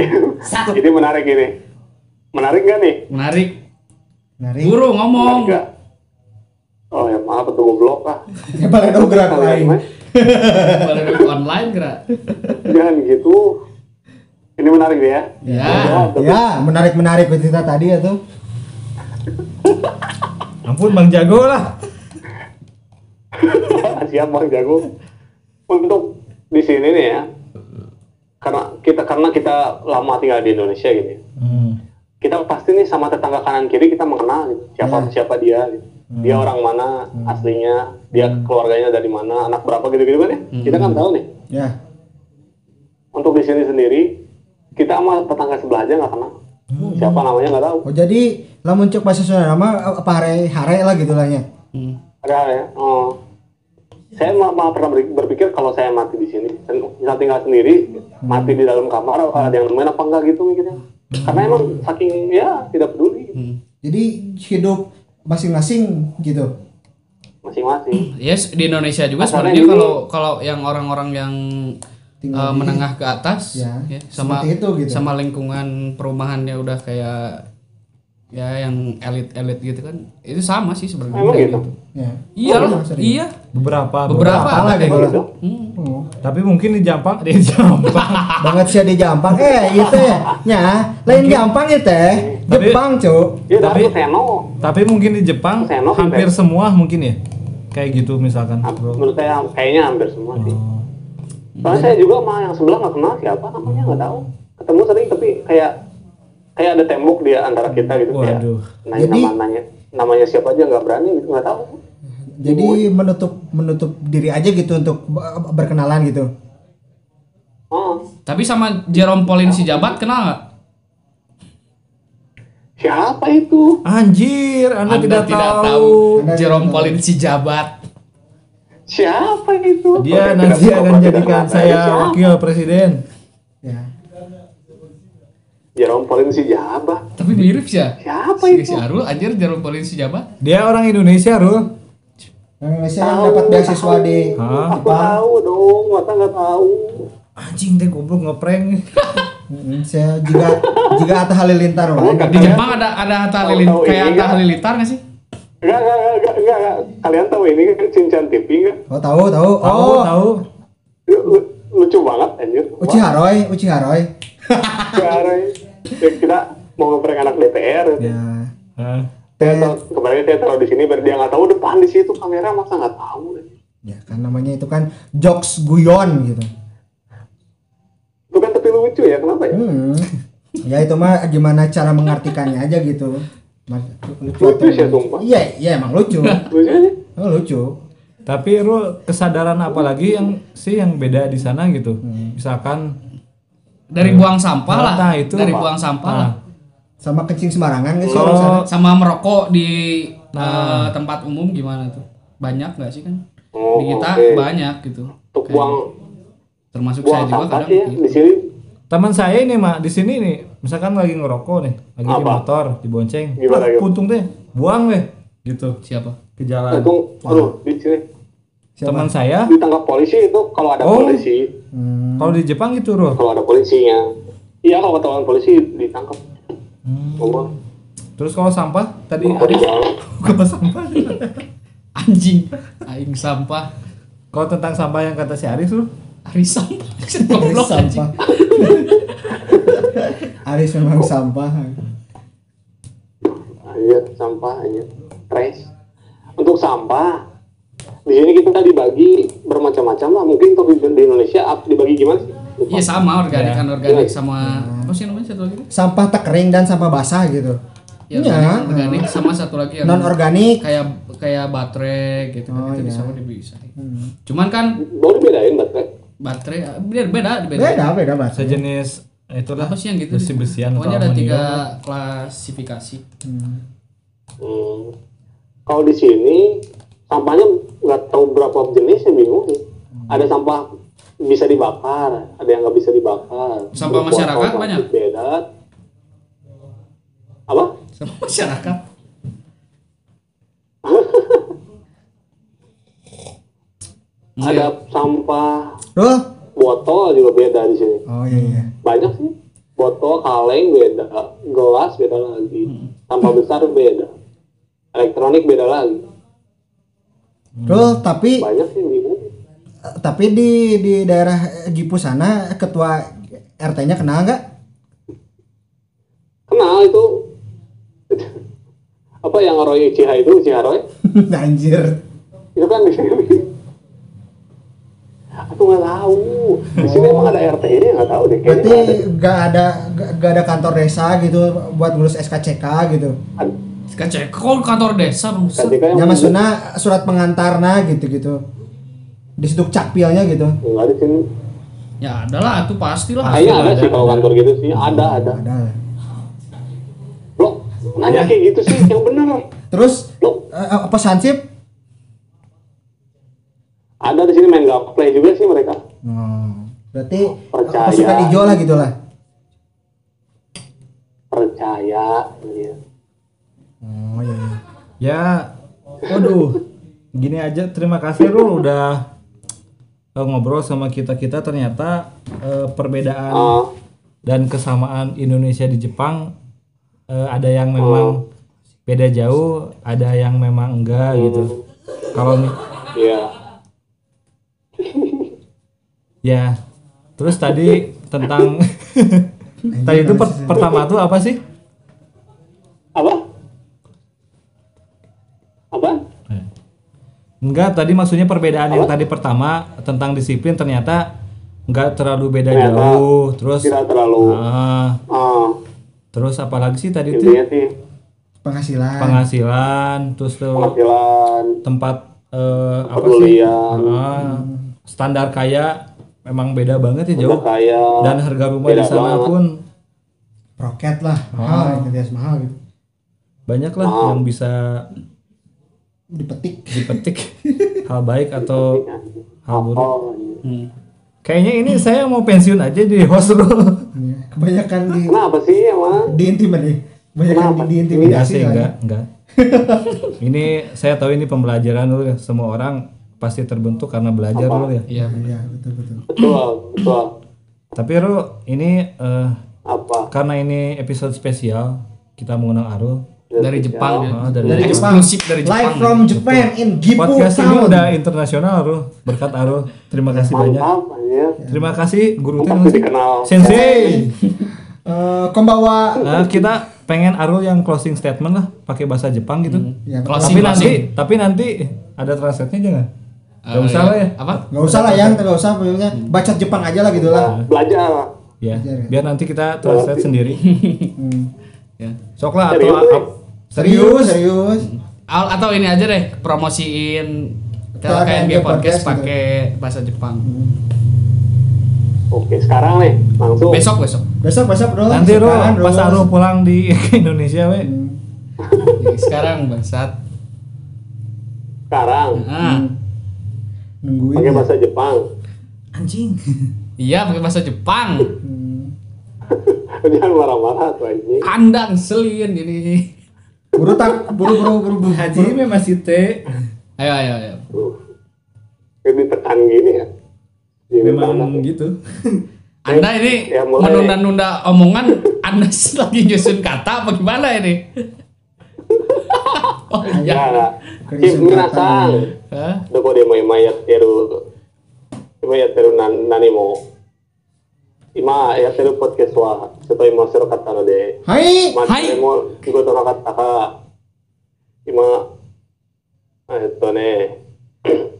Ini menarik ini. Menarik nggak nih? menarik. Nari Guru Menarik ngomong. nggak? Oh ya maaf itu goblok ah. ya paling gerak lain. Baru online gerak. Jangan gitu. Ini menarik ya. Ya. tapi- ya menarik menarik cerita tadi ya tuh Ampun Bang Jago lah. siap bang jago untuk di sini nih ya karena kita karena kita lama tinggal di Indonesia gitu ya. Hmm. kita pasti nih sama tetangga kanan kiri kita mengenal gitu. siapa siapa dia gitu. dia orang mana aslinya dia keluarganya dari mana anak berapa gitu gitu kan ya kita kan tahu nih ya untuk di sini sendiri kita sama tetangga sebelah aja nggak kenal siapa namanya nggak tahu. Oh jadi lamun cek bahasa Sunda nama apa hare hare lah gitu lah ya? Hmm. ada ya oh. saya malah, malah pernah ber- berpikir kalau saya mati di sini dan bisa tinggal sendiri mati di dalam kamar ada yang nemenin apa enggak gitu mikirnya. Karena emang saking ya tidak peduli. Hmm. jadi hidup masing-masing gitu? Masing-masing. Yes, di Indonesia juga Asalnya sebenarnya kalau kalau yang orang-orang yang Tinggal eh, di- menengah ke atas Ya, ya, sama seperti itu gitu. sama lingkungan perumahannya udah kayak ya yang elit-elit gitu kan. Itu sama sih sebenarnya. emang kayak gitu ya Iya Oh, lah, sering. iya. Beberapa. Beberapa Beberapa lah kayak gitu. gitu. Hmm. Oh. Tapi mungkin di Jampang, di Jampang. banget sih di Jampang eh itu ya nya lain Jampang ya teh Tapi- Jepang cuk ya Tapi- tapi Seno Tapi mungkin di Jepang Senok, hampir semua mungkin ya. Kayak gitu misalkan. Menurut saya kayaknya hampir semua sih Oh. Soalnya saya juga sama yang sebelah nggak kenal siapa namanya nggak tahu ketemu sering tapi kayak kayak ada tembok di antara kita gitu kayak Waduh. nanya Jadi- nama nanya namanya siapa aja nggak berani gitu nggak tahu jadi menutup menutup diri aja gitu untuk ber- berkenalan gitu oh Tapi sama Jerome Pauline si Jabat kenal nggak? siapa itu Anjir, Anda, tidak, tahu. Anda Jerome tidak Pauline si Jabat. Siapa itu Dia Oke, nanti tahu, akan jadikan tahu. saya Siapa? wakil presiden. ya Jerome Pauline si Jabah Tapi mirip sih ya. siapa Si, itu si Arul anjir Jerome Pauline si Jabat. Dia orang Indonesia, Rul. Orang Indonesia yang dapat beasiswa di aku tahu dong masa nggak tahu Anjing teh goblok ngeprank. Saya juga juga Atta Halilintar wah. Di Jepang ada ada Hatta Tahu- Halilin tahu kayak nggak? Halilintar nggak sih? Enggak, enggak, enggak, enggak, enggak, enggak. Kalian tahu ini kan Shinchan TV enggak? Oh tahu tahu. Tahu, Oh, tahu. Lu- Lucu banget anjir. Uci Haroy, Uci Haroy. Wah, ya, kita mau ngeprank anak DPR. Ya. Saya tahu, kemarin saya taruh di sini biar dia nggak tahu depan di situ kamera masa nggak tahu. Ya kan namanya itu kan jokes guyon gitu. Itu kan tapi lucu ya, kenapa ya? Hmm. Ya itu mah gimana cara mengartikannya aja gitu. Mas- Lucu Lucu sih, sumpah. Iya, iya emang lucu. Oh, lucu. Tapi Rul, kesadaran apa lagi yang sih yang beda di sana gitu? Hmm. Misalkan Dari buang sampah lah. Nah, itu. Dari buang sampah lah. Nah, Sama kencing sembarangan di sana. Sama merokok di Nah. eh, tempat umum gimana tuh? Banyak nggak sih kan? Oh, di kita oke. banyak gitu. Untuk buang termasuk buang saya juga kadang. sih ya, gitu. di sini. teman saya ini mak di sini nih, misalkan lagi ngerokok nih, lagi di Apa? motor, dibonceng, Gimana, ah, Gap? puntung deh, buang deh, gitu Siapa? ke jalan. Itu, aduh, di sini Teman saya, ditangkap polisi itu kalau ada Oh. polisi, Hmm. kalau di Jepang gitu Rul. kalau ada polisinya. Iya kalau ketahuan polisi ditangkap. Hmm. Terus kalau sampah tadi oh, di kalau sampah, Anjing. Aing sampah. kalau tentang sampah yang kata si Aris Rul, Hari sampah. Goblok anjing. sampah. Aris memang sampah. Iya, sampah aja. Trash. Untuk sampah, di sini kita dibagi bermacam-macam lah. Mungkin untuk di Indonesia dibagi gimana sih? Iya sama organik Ya. kan organik Iya. sama apa sih namanya satu lagi? Sampah tak kering dan sampah basah gitu. Ya, Iya. organik, organik sama satu lagi yang Non organik. kayak kayak baterai gitu kan Oh, itu iya. bisa dipisahin. Hmm. Cuman kan Boleh bedain baterai. baterai beda beda beda. Beda, beda bahasa. sejenis itulah Apa sih yang gitu? besi-besian Pokoknya atau ada tiga klasifikasi. Hmm. Kalau di sini sampahnya nggak tahu berapa jenis ya bingung sih. Ada sampah bisa dibakar, ada yang nggak bisa dibakar. Sampah masyarakat banyak? Beda. Apa? Sama masyarakat. Ada sampah Rul? Botol juga beda di sini. Oh iya iya. Banyak sih. Botol kaleng beda, gelas beda lagi, sampah besar beda, elektronik beda lagi. Rul, tapi Banyak sih bingung. tapi di di daerah Gipu sana ketua RT-nya kenal nggak? Kenal itu apa yang Roy Uchiha itu Uchiha Roy? Anjir. itu kan di sini aku nggak tahu di sini emang ada RT nya nggak tahu deh Berarti kayaknya nggak ada. nggak ada nggak nggak ada kantor desa gitu buat ngurus SKCK gitu. Ad- Kacek kok kantor desa ketika yang Ya maksudnya surat pengantarna gitu-gitu. Di situ cakpilnya gitu. nggak di sini Ya ada lah itu pasti lah. kayaknya ada, ada, sih kalau ada. kantor gitu sih ada ada Ada. lo nanya kayak gitu sih yang bener Terus lo eh, apa sansip? Ada di sini main gameplay juga sih mereka Oh, berarti Percaya. pasukan hijau lah gitu lah. percaya gitu. Oh iya. iya. Ya, waduh, gini aja. Terima kasih Rul udah eh, ngobrol sama kita kita. Ternyata eh, perbedaan Ah, dan kesamaan Indonesia di Jepang eh, ada yang memang beda jauh, ada yang memang enggak gitu. Kalau mi- iya ya, terus tadi tentang tadi itu per- pertama tuh apa sih? apa? Apa? Enggak, tadi maksudnya perbedaan yang tadi pertama tentang disiplin ternyata enggak terlalu beda Ternyata jauh. Terus tidak terlalu ah, ah. Terus apalagi sih tadi itu? Penghasilan. penghasilan, terus tuh penghasilan. tempat eh, apa sih? Ah, standar kaya memang beda banget ya jauh. kaya Dan harga rumah di sana banget. pun Roket lah, mahal, oh. mahal gitu. banyak lah Ah. yang bisa Dipetik. dipetik hal baik atau hal buruk. oh iya. Kayaknya ini saya mau pensiun aja di host bro. Iya. Kebanyakan di kenapa sih emang diintimidasi. Kebanyakan di, Kenapa? diintimidasi. Enggak sih, kan. enggak, enggak. ini saya tahu ini pembelajaran ya. Semua orang pasti terbentuk karena belajar Apa? dulu ya. Iya. Iya, betul betul. betul betul Tapi Ru, ini eh, apa karena ini episode spesial, kita mengundang Arul. Dari Jepang ya. Ah, dari Dari Jepang. Eksklusif dari Jepang. Live from Japan in Gipu Podcast ini Town. udah internasional Arul. Berkat Arul. Terima kasih banyak. mantap aja Terima kasih Guru Teh Sensei. Eh, kombawa. Nah, kita pengen Arul yang closing statement lah pakai bahasa Jepang gitu. Ya, Closing, tapi nanti tapi nanti ada translate-nya jangan. Gak Eh, usah lah ya. Apa? Nggak usah lah yang, nggak usah pokoknya baca Jepang aja lah gitu lah. belajar Ya, Belajar ya. biar nanti kita translate sendiri. Hmm. Ya. Sok lah atau Serius? Serius, serius. Al- Atau ini aja deh promosiin TLKNG podcast Podcast pakai bahasa Jepang. oke sekarang nih langsung Besok besok. Besok besok bro. nanti Silakan, pas Arul pulang di Indonesia we. Jadi sekarang bangsat. sekarang Ah, Nungguin. pakai bahasa Jepang Anjing. iya pakai bahasa Jepang. Hmm. jangan marah-marah tuh anjing Andang selin ini. Buru tak, buru buru buru buru. Haji ini masih teh. Ayo ayo ayo. Kayak ditekan gini ya Gini Memang gitu. Anda ini Ya, mulai. menunda-nunda omongan Anda lagi nyusun kata apa gimana ini? Oh Kerisen Kim kata. minasang Hah? どこでも今やってる今やってる何何も今やってるポッドキャストはちょっと面白かったので、はい。まあ、はい誰も仕事なかったから、今、えっとね、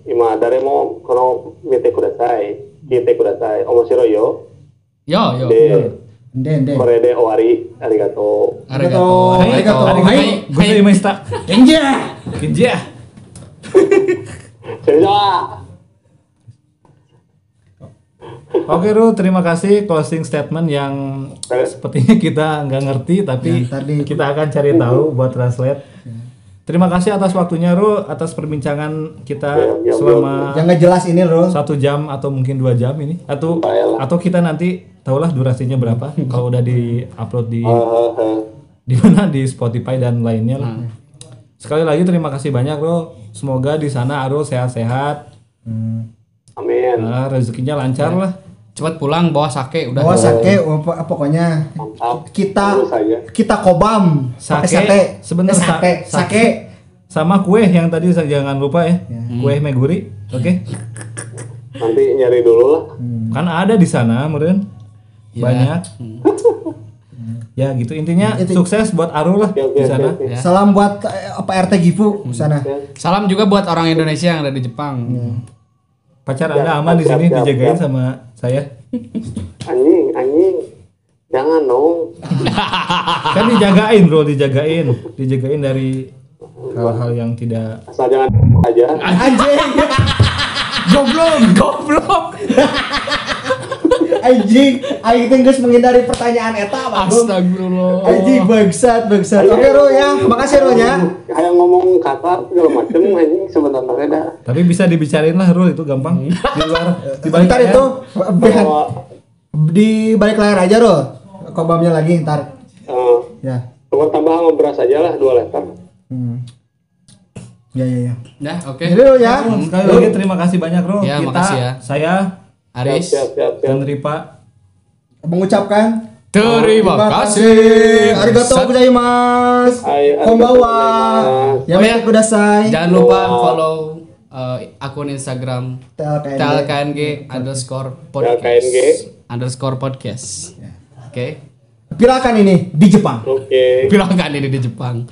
今誰もこの見てください。聞いてください。面白いよ。Yo yo. で、 Den den. これで終わり。ありがとう。 Arigato. Arigato. Arigato. Arigato. Hai. Gue Hai. Mesta. Kenja. Kenja. それでは、 Oke Ru, terima kasih closing statement yang sepertinya kita nggak ngerti tapi Ya, tadi- kita akan cari tahu buat translate. Terima kasih atas waktunya Ru, atas perbincangan kita Ya, ya, selama Yang nggak jelas ini loh. satu jam atau mungkin dua jam ini atau Baiklah. atau kita nanti tahulah durasinya berapa kalau udah di upload di Hahaha. di mana di Spotify dan lainnya lah. Sekali lagi terima kasih banyak Ru. Semoga di sana Arul sehat-sehat, Amin. nah, rezekinya lancar lah. Cepat pulang bawa sake udah. Bawa sake oh, pok- pokoknya kita kita kobam Sake, sate. sebentar, Eh, sate, sa- sake. sama kue yang tadi saya jangan lupa ya, kue meguri, oke? Nanti nyari dulu lah. Kan ada di sana, meren Ya. banyak. ya gitu intinya Itu- sukses buat Arul lah oke, di sana. Ya. Salam buat eh, apa RT Gifu sana. Salam juga buat orang Indonesia yang ada di Jepang. Pacar anda aman di sini siap, siap, dijagain siap. sama saya. Anjing, anjing. Jangan dong. Kan dijagain bro, dijagain, dijagain dari hal-hal yang tidak. Asal jangan aja. Anjing. Goblok. Goblok. Anjing, aing teh geus menghindari pertanyaan eta. Astagfirullah. Anjing bangsat, bangsat. Oke, Ro ya. Makasih Ro ya. Kayak ngomong kata segala macem anjing sebenarnya dah. Tapi bisa dibicarain lah Rul itu gampang di luar. Di balik itu di balik layar aja, Ro. Kobamnya lagi ntar. eh, Ya. Tukar tambah beras aja lah dua liter. Hmm. Ya, ya, ya. Dah, oke. Jadi Ro ya. Sekali lagi terima kasih banyak Rul. Ya, Kita, makasih ya. saya Aris. Siap, siap, siap. dan Ripa Mengucapkan Terima kasih. Gozaimasu. Hai, arigatou Konbawa. gozaimasu. Ya, Oh, ya. kudasai. Jangan lupa follow uh, akun Instagram TLKNG. TLKNG underscore podcast TLKNG. underscore podcast. Oke. Pirakan ini di Jepang. Oke. Bilang kan ini di Jepang.